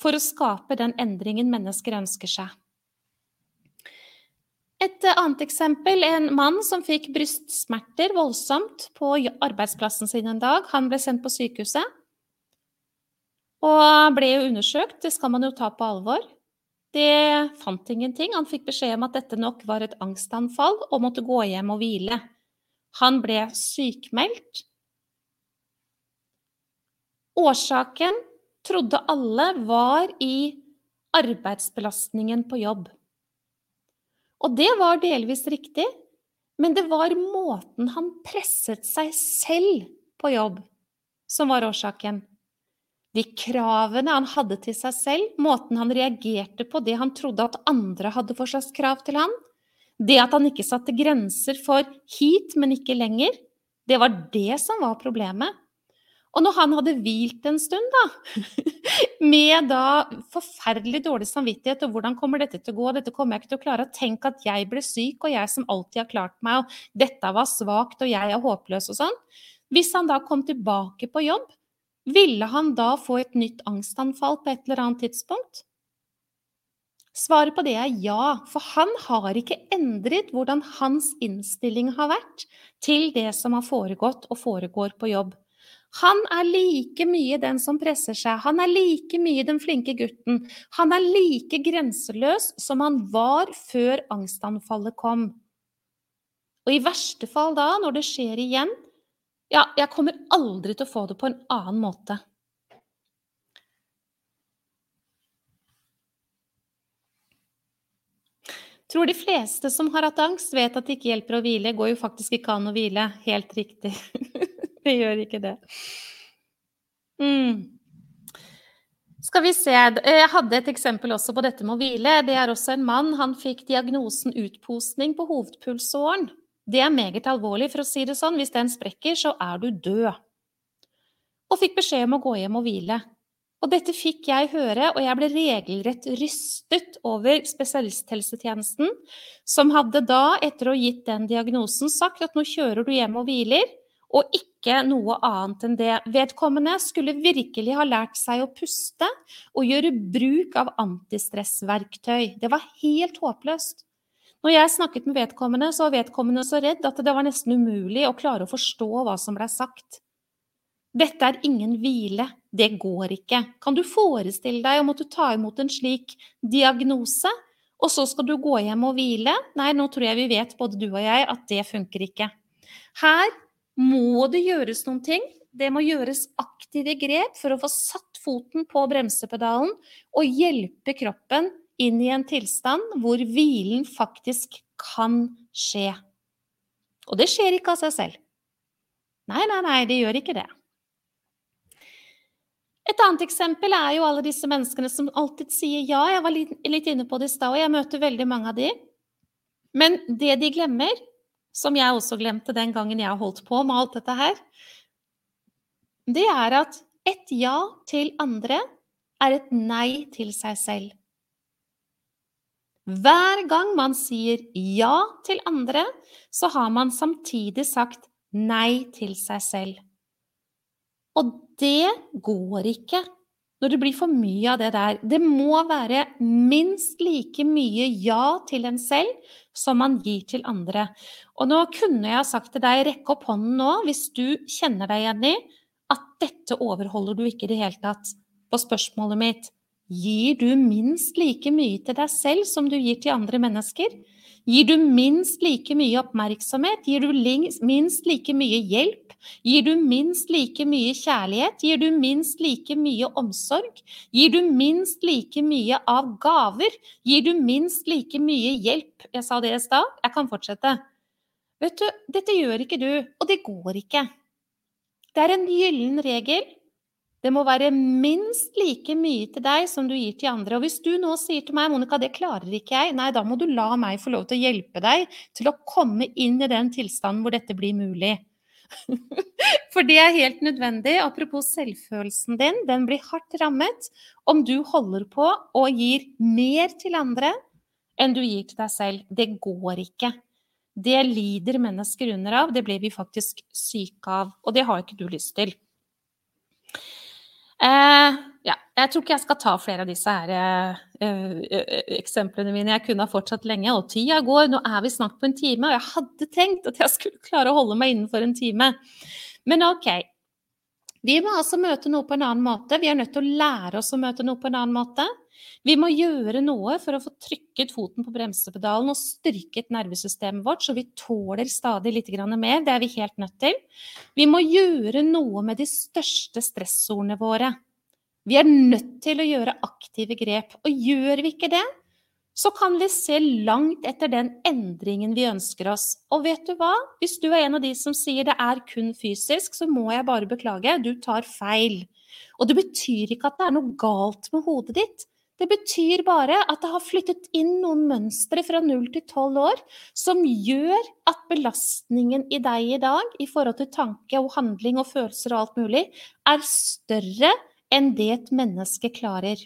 for å skape den endringen mennesker ønsker seg. Et annet eksempel en mann som fikk brystsmerter voldsomt på arbeidsplassen sin en dag. Han ble sendt på sykehuset og ble undersøkt. Det skal man jo ta på alvor. Det fant ingenting. Han fikk beskjed om at dette nok var et angstanfall og måtte gå hjem og hvile. Han ble sykmeldt. Årsaken trodde alle var i arbeidsbelastningen på jobb. Og det var delvis riktig, men det var måten han presset seg selv på jobb, som var årsaken. De kravene han hadde til seg selv, måten han reagerte på det han trodde at andre hadde for slags krav til han, det at han ikke satte grenser for hit, men ikke lenger, det var det som var problemet. Og når han hadde hvilt en stund, da, med da forferdelig dårlig samvittighet og hvordan kommer dette til å gå, dette kommer jeg ikke til å klare, tenk at jeg ble syk, og jeg som alltid har klart meg, og dette var svakt, og jeg er håpløs og sånn. Hvis han da kom tilbake på jobb, ville han da få et nytt angstanfall på et eller annet tidspunkt? Svaret på det er ja, for han har ikke endret hvordan hans innstilling har vært til det som har foregått og foregår på jobb. Han er like mye den som presser seg, han er like mye den flinke gutten. Han er like grenseløs som han var før angstanfallet kom. Og i verste fall da, når det skjer igjen, ja, jeg kommer aldri til å få det på en annen måte. Tror de fleste som har hatt angst, vet at det ikke hjelper å hvile. Går jo faktisk ikke an å hvile. Helt riktig. det gjør ikke det. Mm. Skal vi se. Jeg hadde et eksempel også på dette med å hvile. Det er også en mann. Han fikk diagnosen utposning på hovedpulsåren. Det er meget alvorlig, for å si det sånn. Hvis den sprekker, så er du død. Og fikk beskjed om å gå hjem og hvile. Og dette fikk jeg høre, og jeg ble regelrett rystet over spesialisthelsetjenesten, som hadde da, etter å ha gitt den diagnosen, sagt at nå kjører du hjem og hviler, og ikke noe annet enn det. Vedkommende skulle virkelig ha lært seg å puste og gjøre bruk av antistressverktøy. Det var helt håpløst. Når jeg snakket med vedkommende, så var vedkommende så redd at det var nesten umulig å klare å forstå hva som blei sagt. Dette er ingen hvile, det går ikke. Kan du forestille deg å måtte ta imot en slik diagnose, og så skal du gå hjem og hvile? Nei, nå tror jeg vi vet, både du og jeg, at det funker ikke. Her må det gjøres noen ting. Det må gjøres aktive grep for å få satt foten på bremsepedalen og hjelpe kroppen inn i en tilstand hvor hvilen faktisk kan skje. Og det skjer ikke av seg selv. Nei, nei, nei, det gjør ikke det. Et annet eksempel er jo alle disse menneskene som alltid sier ja. Jeg var litt, inne på det i stad, og jeg møter veldig mange av de. Men det de glemmer, som jeg også glemte den gangen jeg holdt på med alt dette her, det er at et ja til andre er et nei til seg selv. Hver gang man sier ja til andre, så har man samtidig sagt nei til seg selv. Og det går ikke når det blir for mye av det der. Det må være minst like mye ja til en selv som man gir til andre. Og nå kunne jeg sagt til deg, rekk opp hånden nå hvis du kjenner deg igjen i at dette overholder du ikke i det hele tatt. På spørsmålet mitt gir du minst like mye til deg selv som du gir til andre mennesker? Gir du minst like mye oppmerksomhet? Gir du minst like mye hjelp? Gir du minst like mye kjærlighet? Gir du minst like mye omsorg? Gir du minst like mye av gaver? Gir du minst like mye hjelp? Jeg sa det i stad, jeg kan fortsette. Vet du, dette gjør ikke du, og det går ikke. Det er en gyllen regel. Det må være minst like mye til deg som du gir til andre. Og hvis du nå sier til meg, Monica, det klarer ikke jeg, nei, da må du la meg få lov til å hjelpe deg til å komme inn i den tilstanden hvor dette blir mulig. For det er helt nødvendig. Apropos selvfølelsen din, den blir hardt rammet om du holder på og gir mer til andre enn du gir til deg selv. Det går ikke. Det lider mennesker under av. Det blir vi faktisk syke av. Og det har ikke du lyst til. Eh, ja, jeg tror ikke jeg skal ta flere av disse her, eh, eh, eksemplene mine. Jeg kunne ha fortsatt lenge, og tida går. Nå er vi snart på en time, og jeg hadde tenkt at jeg skulle klare å holde meg innenfor en time. Men ok. Vi må altså møte noe på en annen måte. Vi er nødt til å lære oss å møte noe på en annen måte. Vi må gjøre noe for å få trykket foten på bremsepedalen og styrket nervesystemet vårt, så vi tåler stadig litt mer. Det er vi helt nødt til. Vi må gjøre noe med de største stressordene våre. Vi er nødt til å gjøre aktive grep. Og gjør vi ikke det, så kan vi se langt etter den endringen vi ønsker oss. Og vet du hva? Hvis du er en av de som sier det er kun fysisk, så må jeg bare beklage, du tar feil. Og det betyr ikke at det er noe galt med hodet ditt. Det betyr bare at det har flyttet inn noen mønstre fra 0 til 12 år som gjør at belastningen i deg i dag i forhold til tanke og handling og følelser og alt mulig, er større enn det et menneske klarer.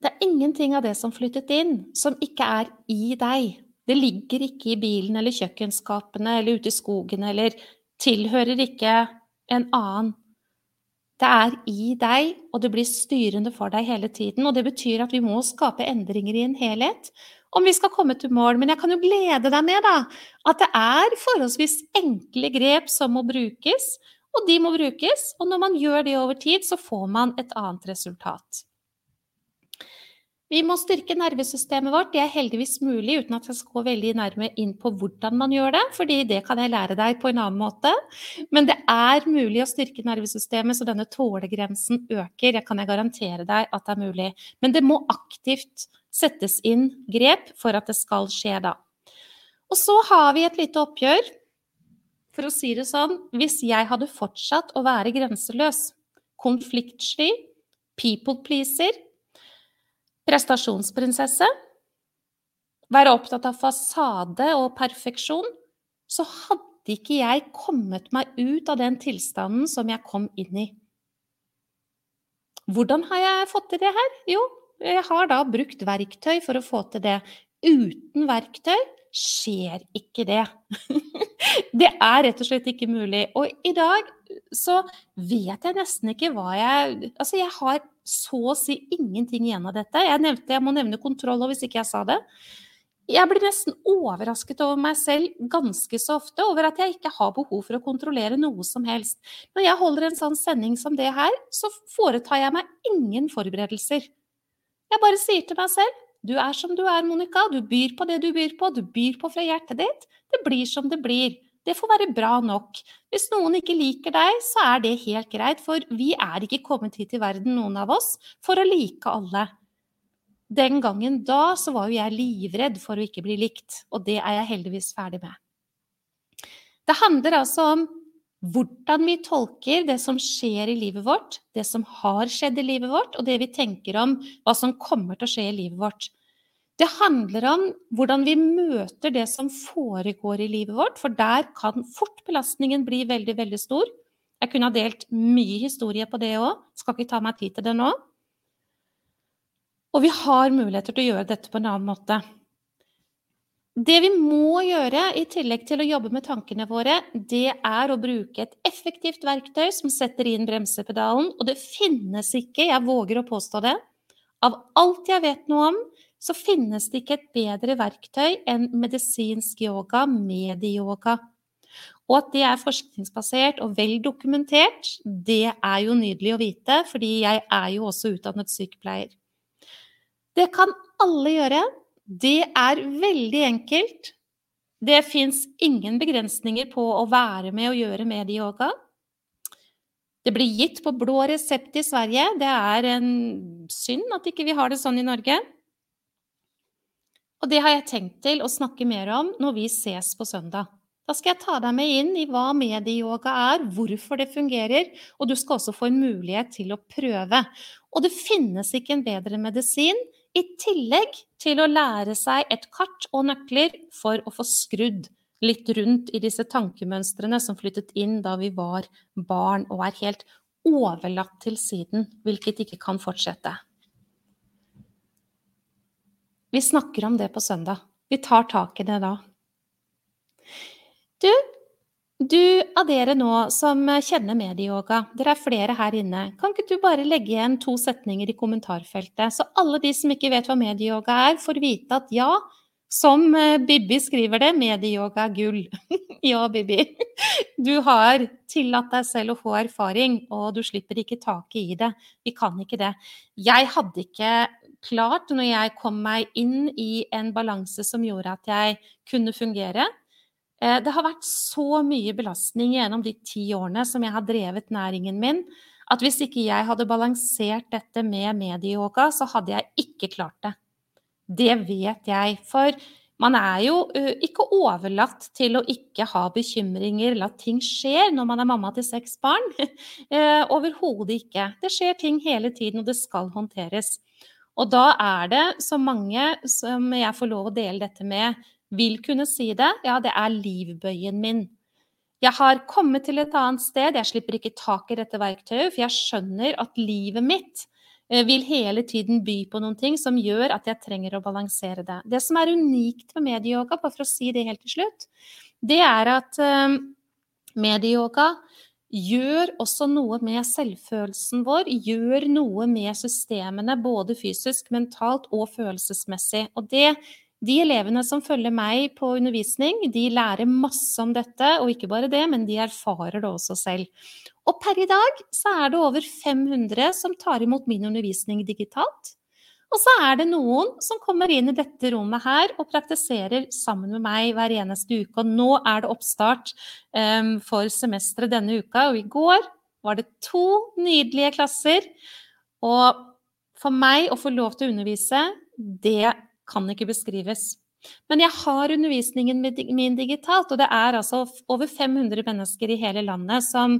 Det er ingenting av det som flyttet inn, som ikke er i deg. Det ligger ikke i bilen eller kjøkkenskapene eller ute i skogen eller tilhører ikke en annen. Det er i deg, og det blir styrende for deg hele tiden. Og det betyr at vi må skape endringer i en helhet om vi skal komme til mål. Men jeg kan jo glede deg med da, at det er forholdsvis enkle grep som må brukes, og de må brukes. Og når man gjør det over tid, så får man et annet resultat. Vi må styrke nervesystemet vårt. Det er heldigvis mulig uten at jeg skal gå veldig nærme inn på hvordan man gjør det, fordi det kan jeg lære deg på en annen måte. Men det er mulig å styrke nervesystemet så denne tålegrensen øker. Jeg kan jeg garantere deg at det er mulig. Men det må aktivt settes inn grep for at det skal skje da. Og så har vi et lite oppgjør. For å si det sånn, hvis jeg hadde fortsatt å være grenseløs, konfliktsky, people pleaser, prestasjonsprinsesse, være opptatt av fasade og perfeksjon, så hadde ikke jeg kommet meg ut av den tilstanden som jeg kom inn i. Hvordan har jeg fått til det her? Jo, jeg har da brukt verktøy for å få til det. Uten verktøy skjer ikke det. det er rett og slett ikke mulig. Og i dag så vet jeg nesten ikke hva jeg Altså, jeg har så å si ingenting igjen av dette. Jeg, nevnte, jeg må nevne kontroll hvis ikke jeg sa det. Jeg blir nesten overrasket over meg selv ganske så ofte over at jeg ikke har behov for å kontrollere noe som helst. Når jeg holder en sånn sending som det her, så foretar jeg meg ingen forberedelser. Jeg bare sier til meg selv du er som du er, Monica. Du byr på det du byr på. Du byr på fra hjertet ditt. Det blir som det blir. Det får være bra nok. Hvis noen ikke liker deg, så er det helt greit, for vi er ikke kommet hit i verden, noen av oss, for å like alle. Den gangen da så var jo jeg livredd for å ikke bli likt, og det er jeg heldigvis ferdig med. Det handler altså om hvordan vi tolker det som skjer i livet vårt, det som har skjedd i livet vårt, og det vi tenker om hva som kommer til å skje i livet vårt. Det handler om hvordan vi møter det som foregår i livet vårt, for der kan fort belastningen bli veldig, veldig stor. Jeg kunne ha delt mye historie på det òg, skal ikke ta meg tid til det nå. Og vi har muligheter til å gjøre dette på en annen måte. Det vi må gjøre i tillegg til å jobbe med tankene våre, det er å bruke et effektivt verktøy som setter inn bremsepedalen. Og det finnes ikke, jeg våger å påstå det, av alt jeg vet noe om, så finnes det ikke et bedre verktøy enn medisinsk yoga, medieyoga. Og at det er forskningsbasert og vel dokumentert, det er jo nydelig å vite, fordi jeg er jo også utdannet sykepleier. Det kan alle gjøre. Det er veldig enkelt. Det fins ingen begrensninger på å være med og gjøre medieyoga. Det blir gitt på blå resept i Sverige. Det er en synd at ikke vi ikke har det sånn i Norge. Og det har jeg tenkt til å snakke mer om når vi ses på søndag. Da skal jeg ta deg med inn i hva medieyoga er, hvorfor det fungerer, og du skal også få en mulighet til å prøve. Og det finnes ikke en bedre medisin i tillegg til å lære seg et kart og nøkler for å få skrudd litt rundt i disse tankemønstrene som flyttet inn da vi var barn og er helt overlatt til siden, hvilket ikke kan fortsette. Vi snakker om det på søndag. Vi tar tak i det da. Du, du av dere nå som kjenner medieyoga, dere er flere her inne, kan ikke du bare legge igjen to setninger i kommentarfeltet, så alle de som ikke vet hva medieyoga er, får vite at ja, som Bibbi skriver det, medieyoga er gull. ja, Bibbi. Du har tillatt deg selv å få erfaring, og du slipper ikke taket i det. Vi kan ikke det. Jeg hadde ikke klart når jeg kom meg inn i en balanse som gjorde at jeg kunne fungere. Eh, det har vært så mye belastning gjennom de ti årene som jeg har drevet næringen min, at hvis ikke jeg hadde balansert dette med medieyoga, så hadde jeg ikke klart det. Det vet jeg. For man er jo ikke overlatt til å ikke ha bekymringer eller at ting skjer når man er mamma til seks barn. Eh, overhodet ikke. Det skjer ting hele tiden, og det skal håndteres. Og da er det så mange som jeg får lov å dele dette med, vil kunne si det. Ja, det er livbøyen min. Jeg har kommet til et annet sted, jeg slipper ikke tak i dette verktøyet, for jeg skjønner at livet mitt Eh, vil hele tiden by på noen ting som gjør at jeg trenger å balansere det. Det som er unikt med medieyoga, bare for å si det helt til slutt, det er at uh, medieyoga gjør også noe med selvfølelsen vår, gjør noe med systemene både fysisk, mentalt og følelsesmessig. Og det, de elevene som følger meg på undervisning, de lærer masse om dette, og ikke bare det, men de erfarer det også selv. Og per i dag så er det over 500 som tar imot min undervisning digitalt. Og så er det noen som kommer inn i dette rommet her og praktiserer sammen med meg hver eneste uke. Og nå er det oppstart um, for semesteret denne uka, og i går var det to nydelige klasser. Og for meg å få lov til å undervise, det kan ikke beskrives. Men jeg har undervisningen min digitalt, og det er altså over 500 mennesker i hele landet som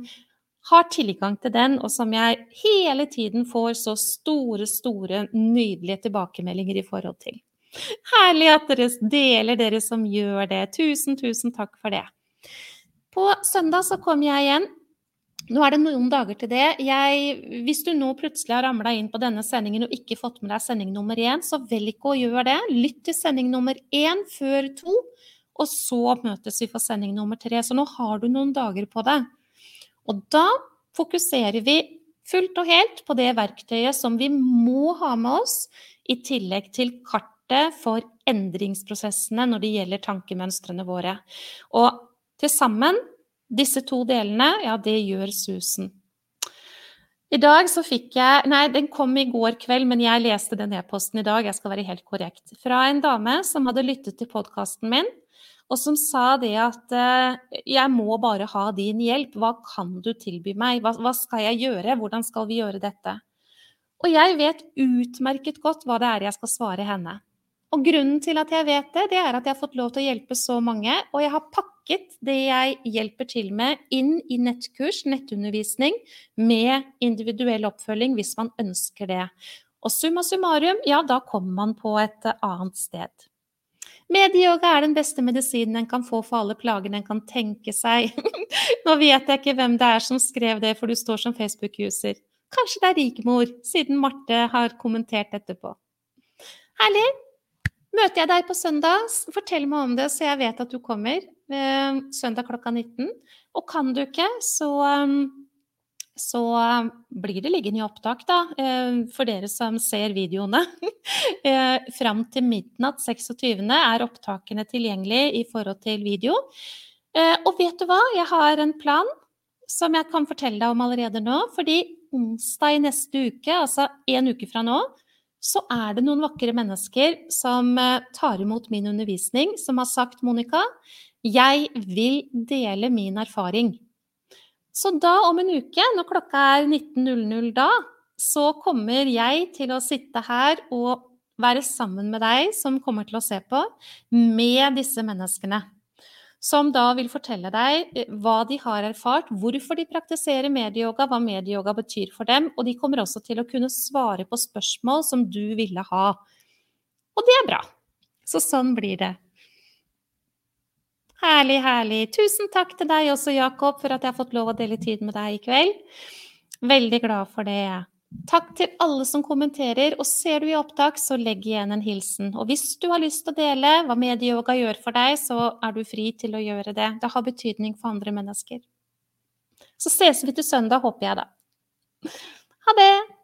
har tilgang til den, og som jeg hele tiden får så store, store, nydelige tilbakemeldinger i forhold til. Herlig at dere deler, dere som gjør det. Tusen, tusen takk for det. På søndag så kom jeg igjen. Nå er det noen dager til det. Jeg, hvis du nå plutselig har ramla inn på denne sendingen og ikke fått med deg sending nummer én, så velg ikke å gjøre det. Lytt til sending nummer én før to, og så møtes vi for sending nummer tre. Så nå har du noen dager på deg. Og da fokuserer vi fullt og helt på det verktøyet som vi må ha med oss, i tillegg til kartet for endringsprosessene når det gjelder tankemønstrene våre. Og til sammen, disse to delene, ja, det gjør susen. I dag så fikk jeg Nei, den kom i går kveld, men jeg leste den e-posten i dag, jeg skal være helt korrekt. Fra en dame som hadde lyttet til podkasten min, og som sa det at eh, jeg må bare ha din hjelp, hva kan du tilby meg, hva, hva, skal jeg gjøre, hvordan skal vi gjøre dette? Og jeg vet utmerket godt hva det er jeg skal svare henne. Og grunnen til at jeg vet det, det er at jeg har fått lov til å hjelpe så mange, og jeg har pakket det jeg hjelper til med, inn i nettkurs, nettundervisning, med individuell oppfølging hvis man ønsker det. Og summa summarum, ja, da kommer man på et annet sted. Medieyoga er den beste medisinen en kan få for alle plagene en kan tenke seg. Nå vet jeg ikke hvem det er som skrev det, for du står som Facebook-user. Kanskje det er Rigmor, siden Marte har kommentert etterpå. Herlig! Møter jeg deg på søndag, fortell meg om det så jeg vet at du kommer. Eh, søndag klokka 19. Og kan du ikke, så um, så blir det liggende i opptak, da, eh, for dere som ser videoene. Eh, fram til midnatt 26. er opptakene tilgjengelig i forhold til video. Eh, og vet du hva, jeg har en plan som jeg kan fortelle deg om allerede nå. Fordi onsdag i neste uke, altså en uke fra nå, så er det noen vakre mennesker som tar imot min undervisning, som har sagt, Monica, jeg vil dele min erfaring. Så da om en uke, når klokka er 19.00 da, så kommer jeg til å sitte her og være sammen med deg som kommer til å se på, med disse menneskene. Som da vil fortelle deg eh, hva de har erfart, hvorfor de praktiserer medieyoga, hva medieyoga betyr for dem, og de kommer også til å kunne svare på spørsmål som du ville ha. Og det er bra. Så sånn blir det. Herlig, herlig. Tusen takk til deg også, Jakob, for at jeg har fått lov å dele tid med deg i kveld. Veldig glad for det. Takk til alle som kommenterer, og ser du i opptak, så legg igjen en hilsen. Og hvis du har lyst til å dele hva medieyoga gjør for deg, så er du fri til å gjøre det. Det har betydning for andre mennesker. Så ses vi til søndag, håper jeg da. Ha det!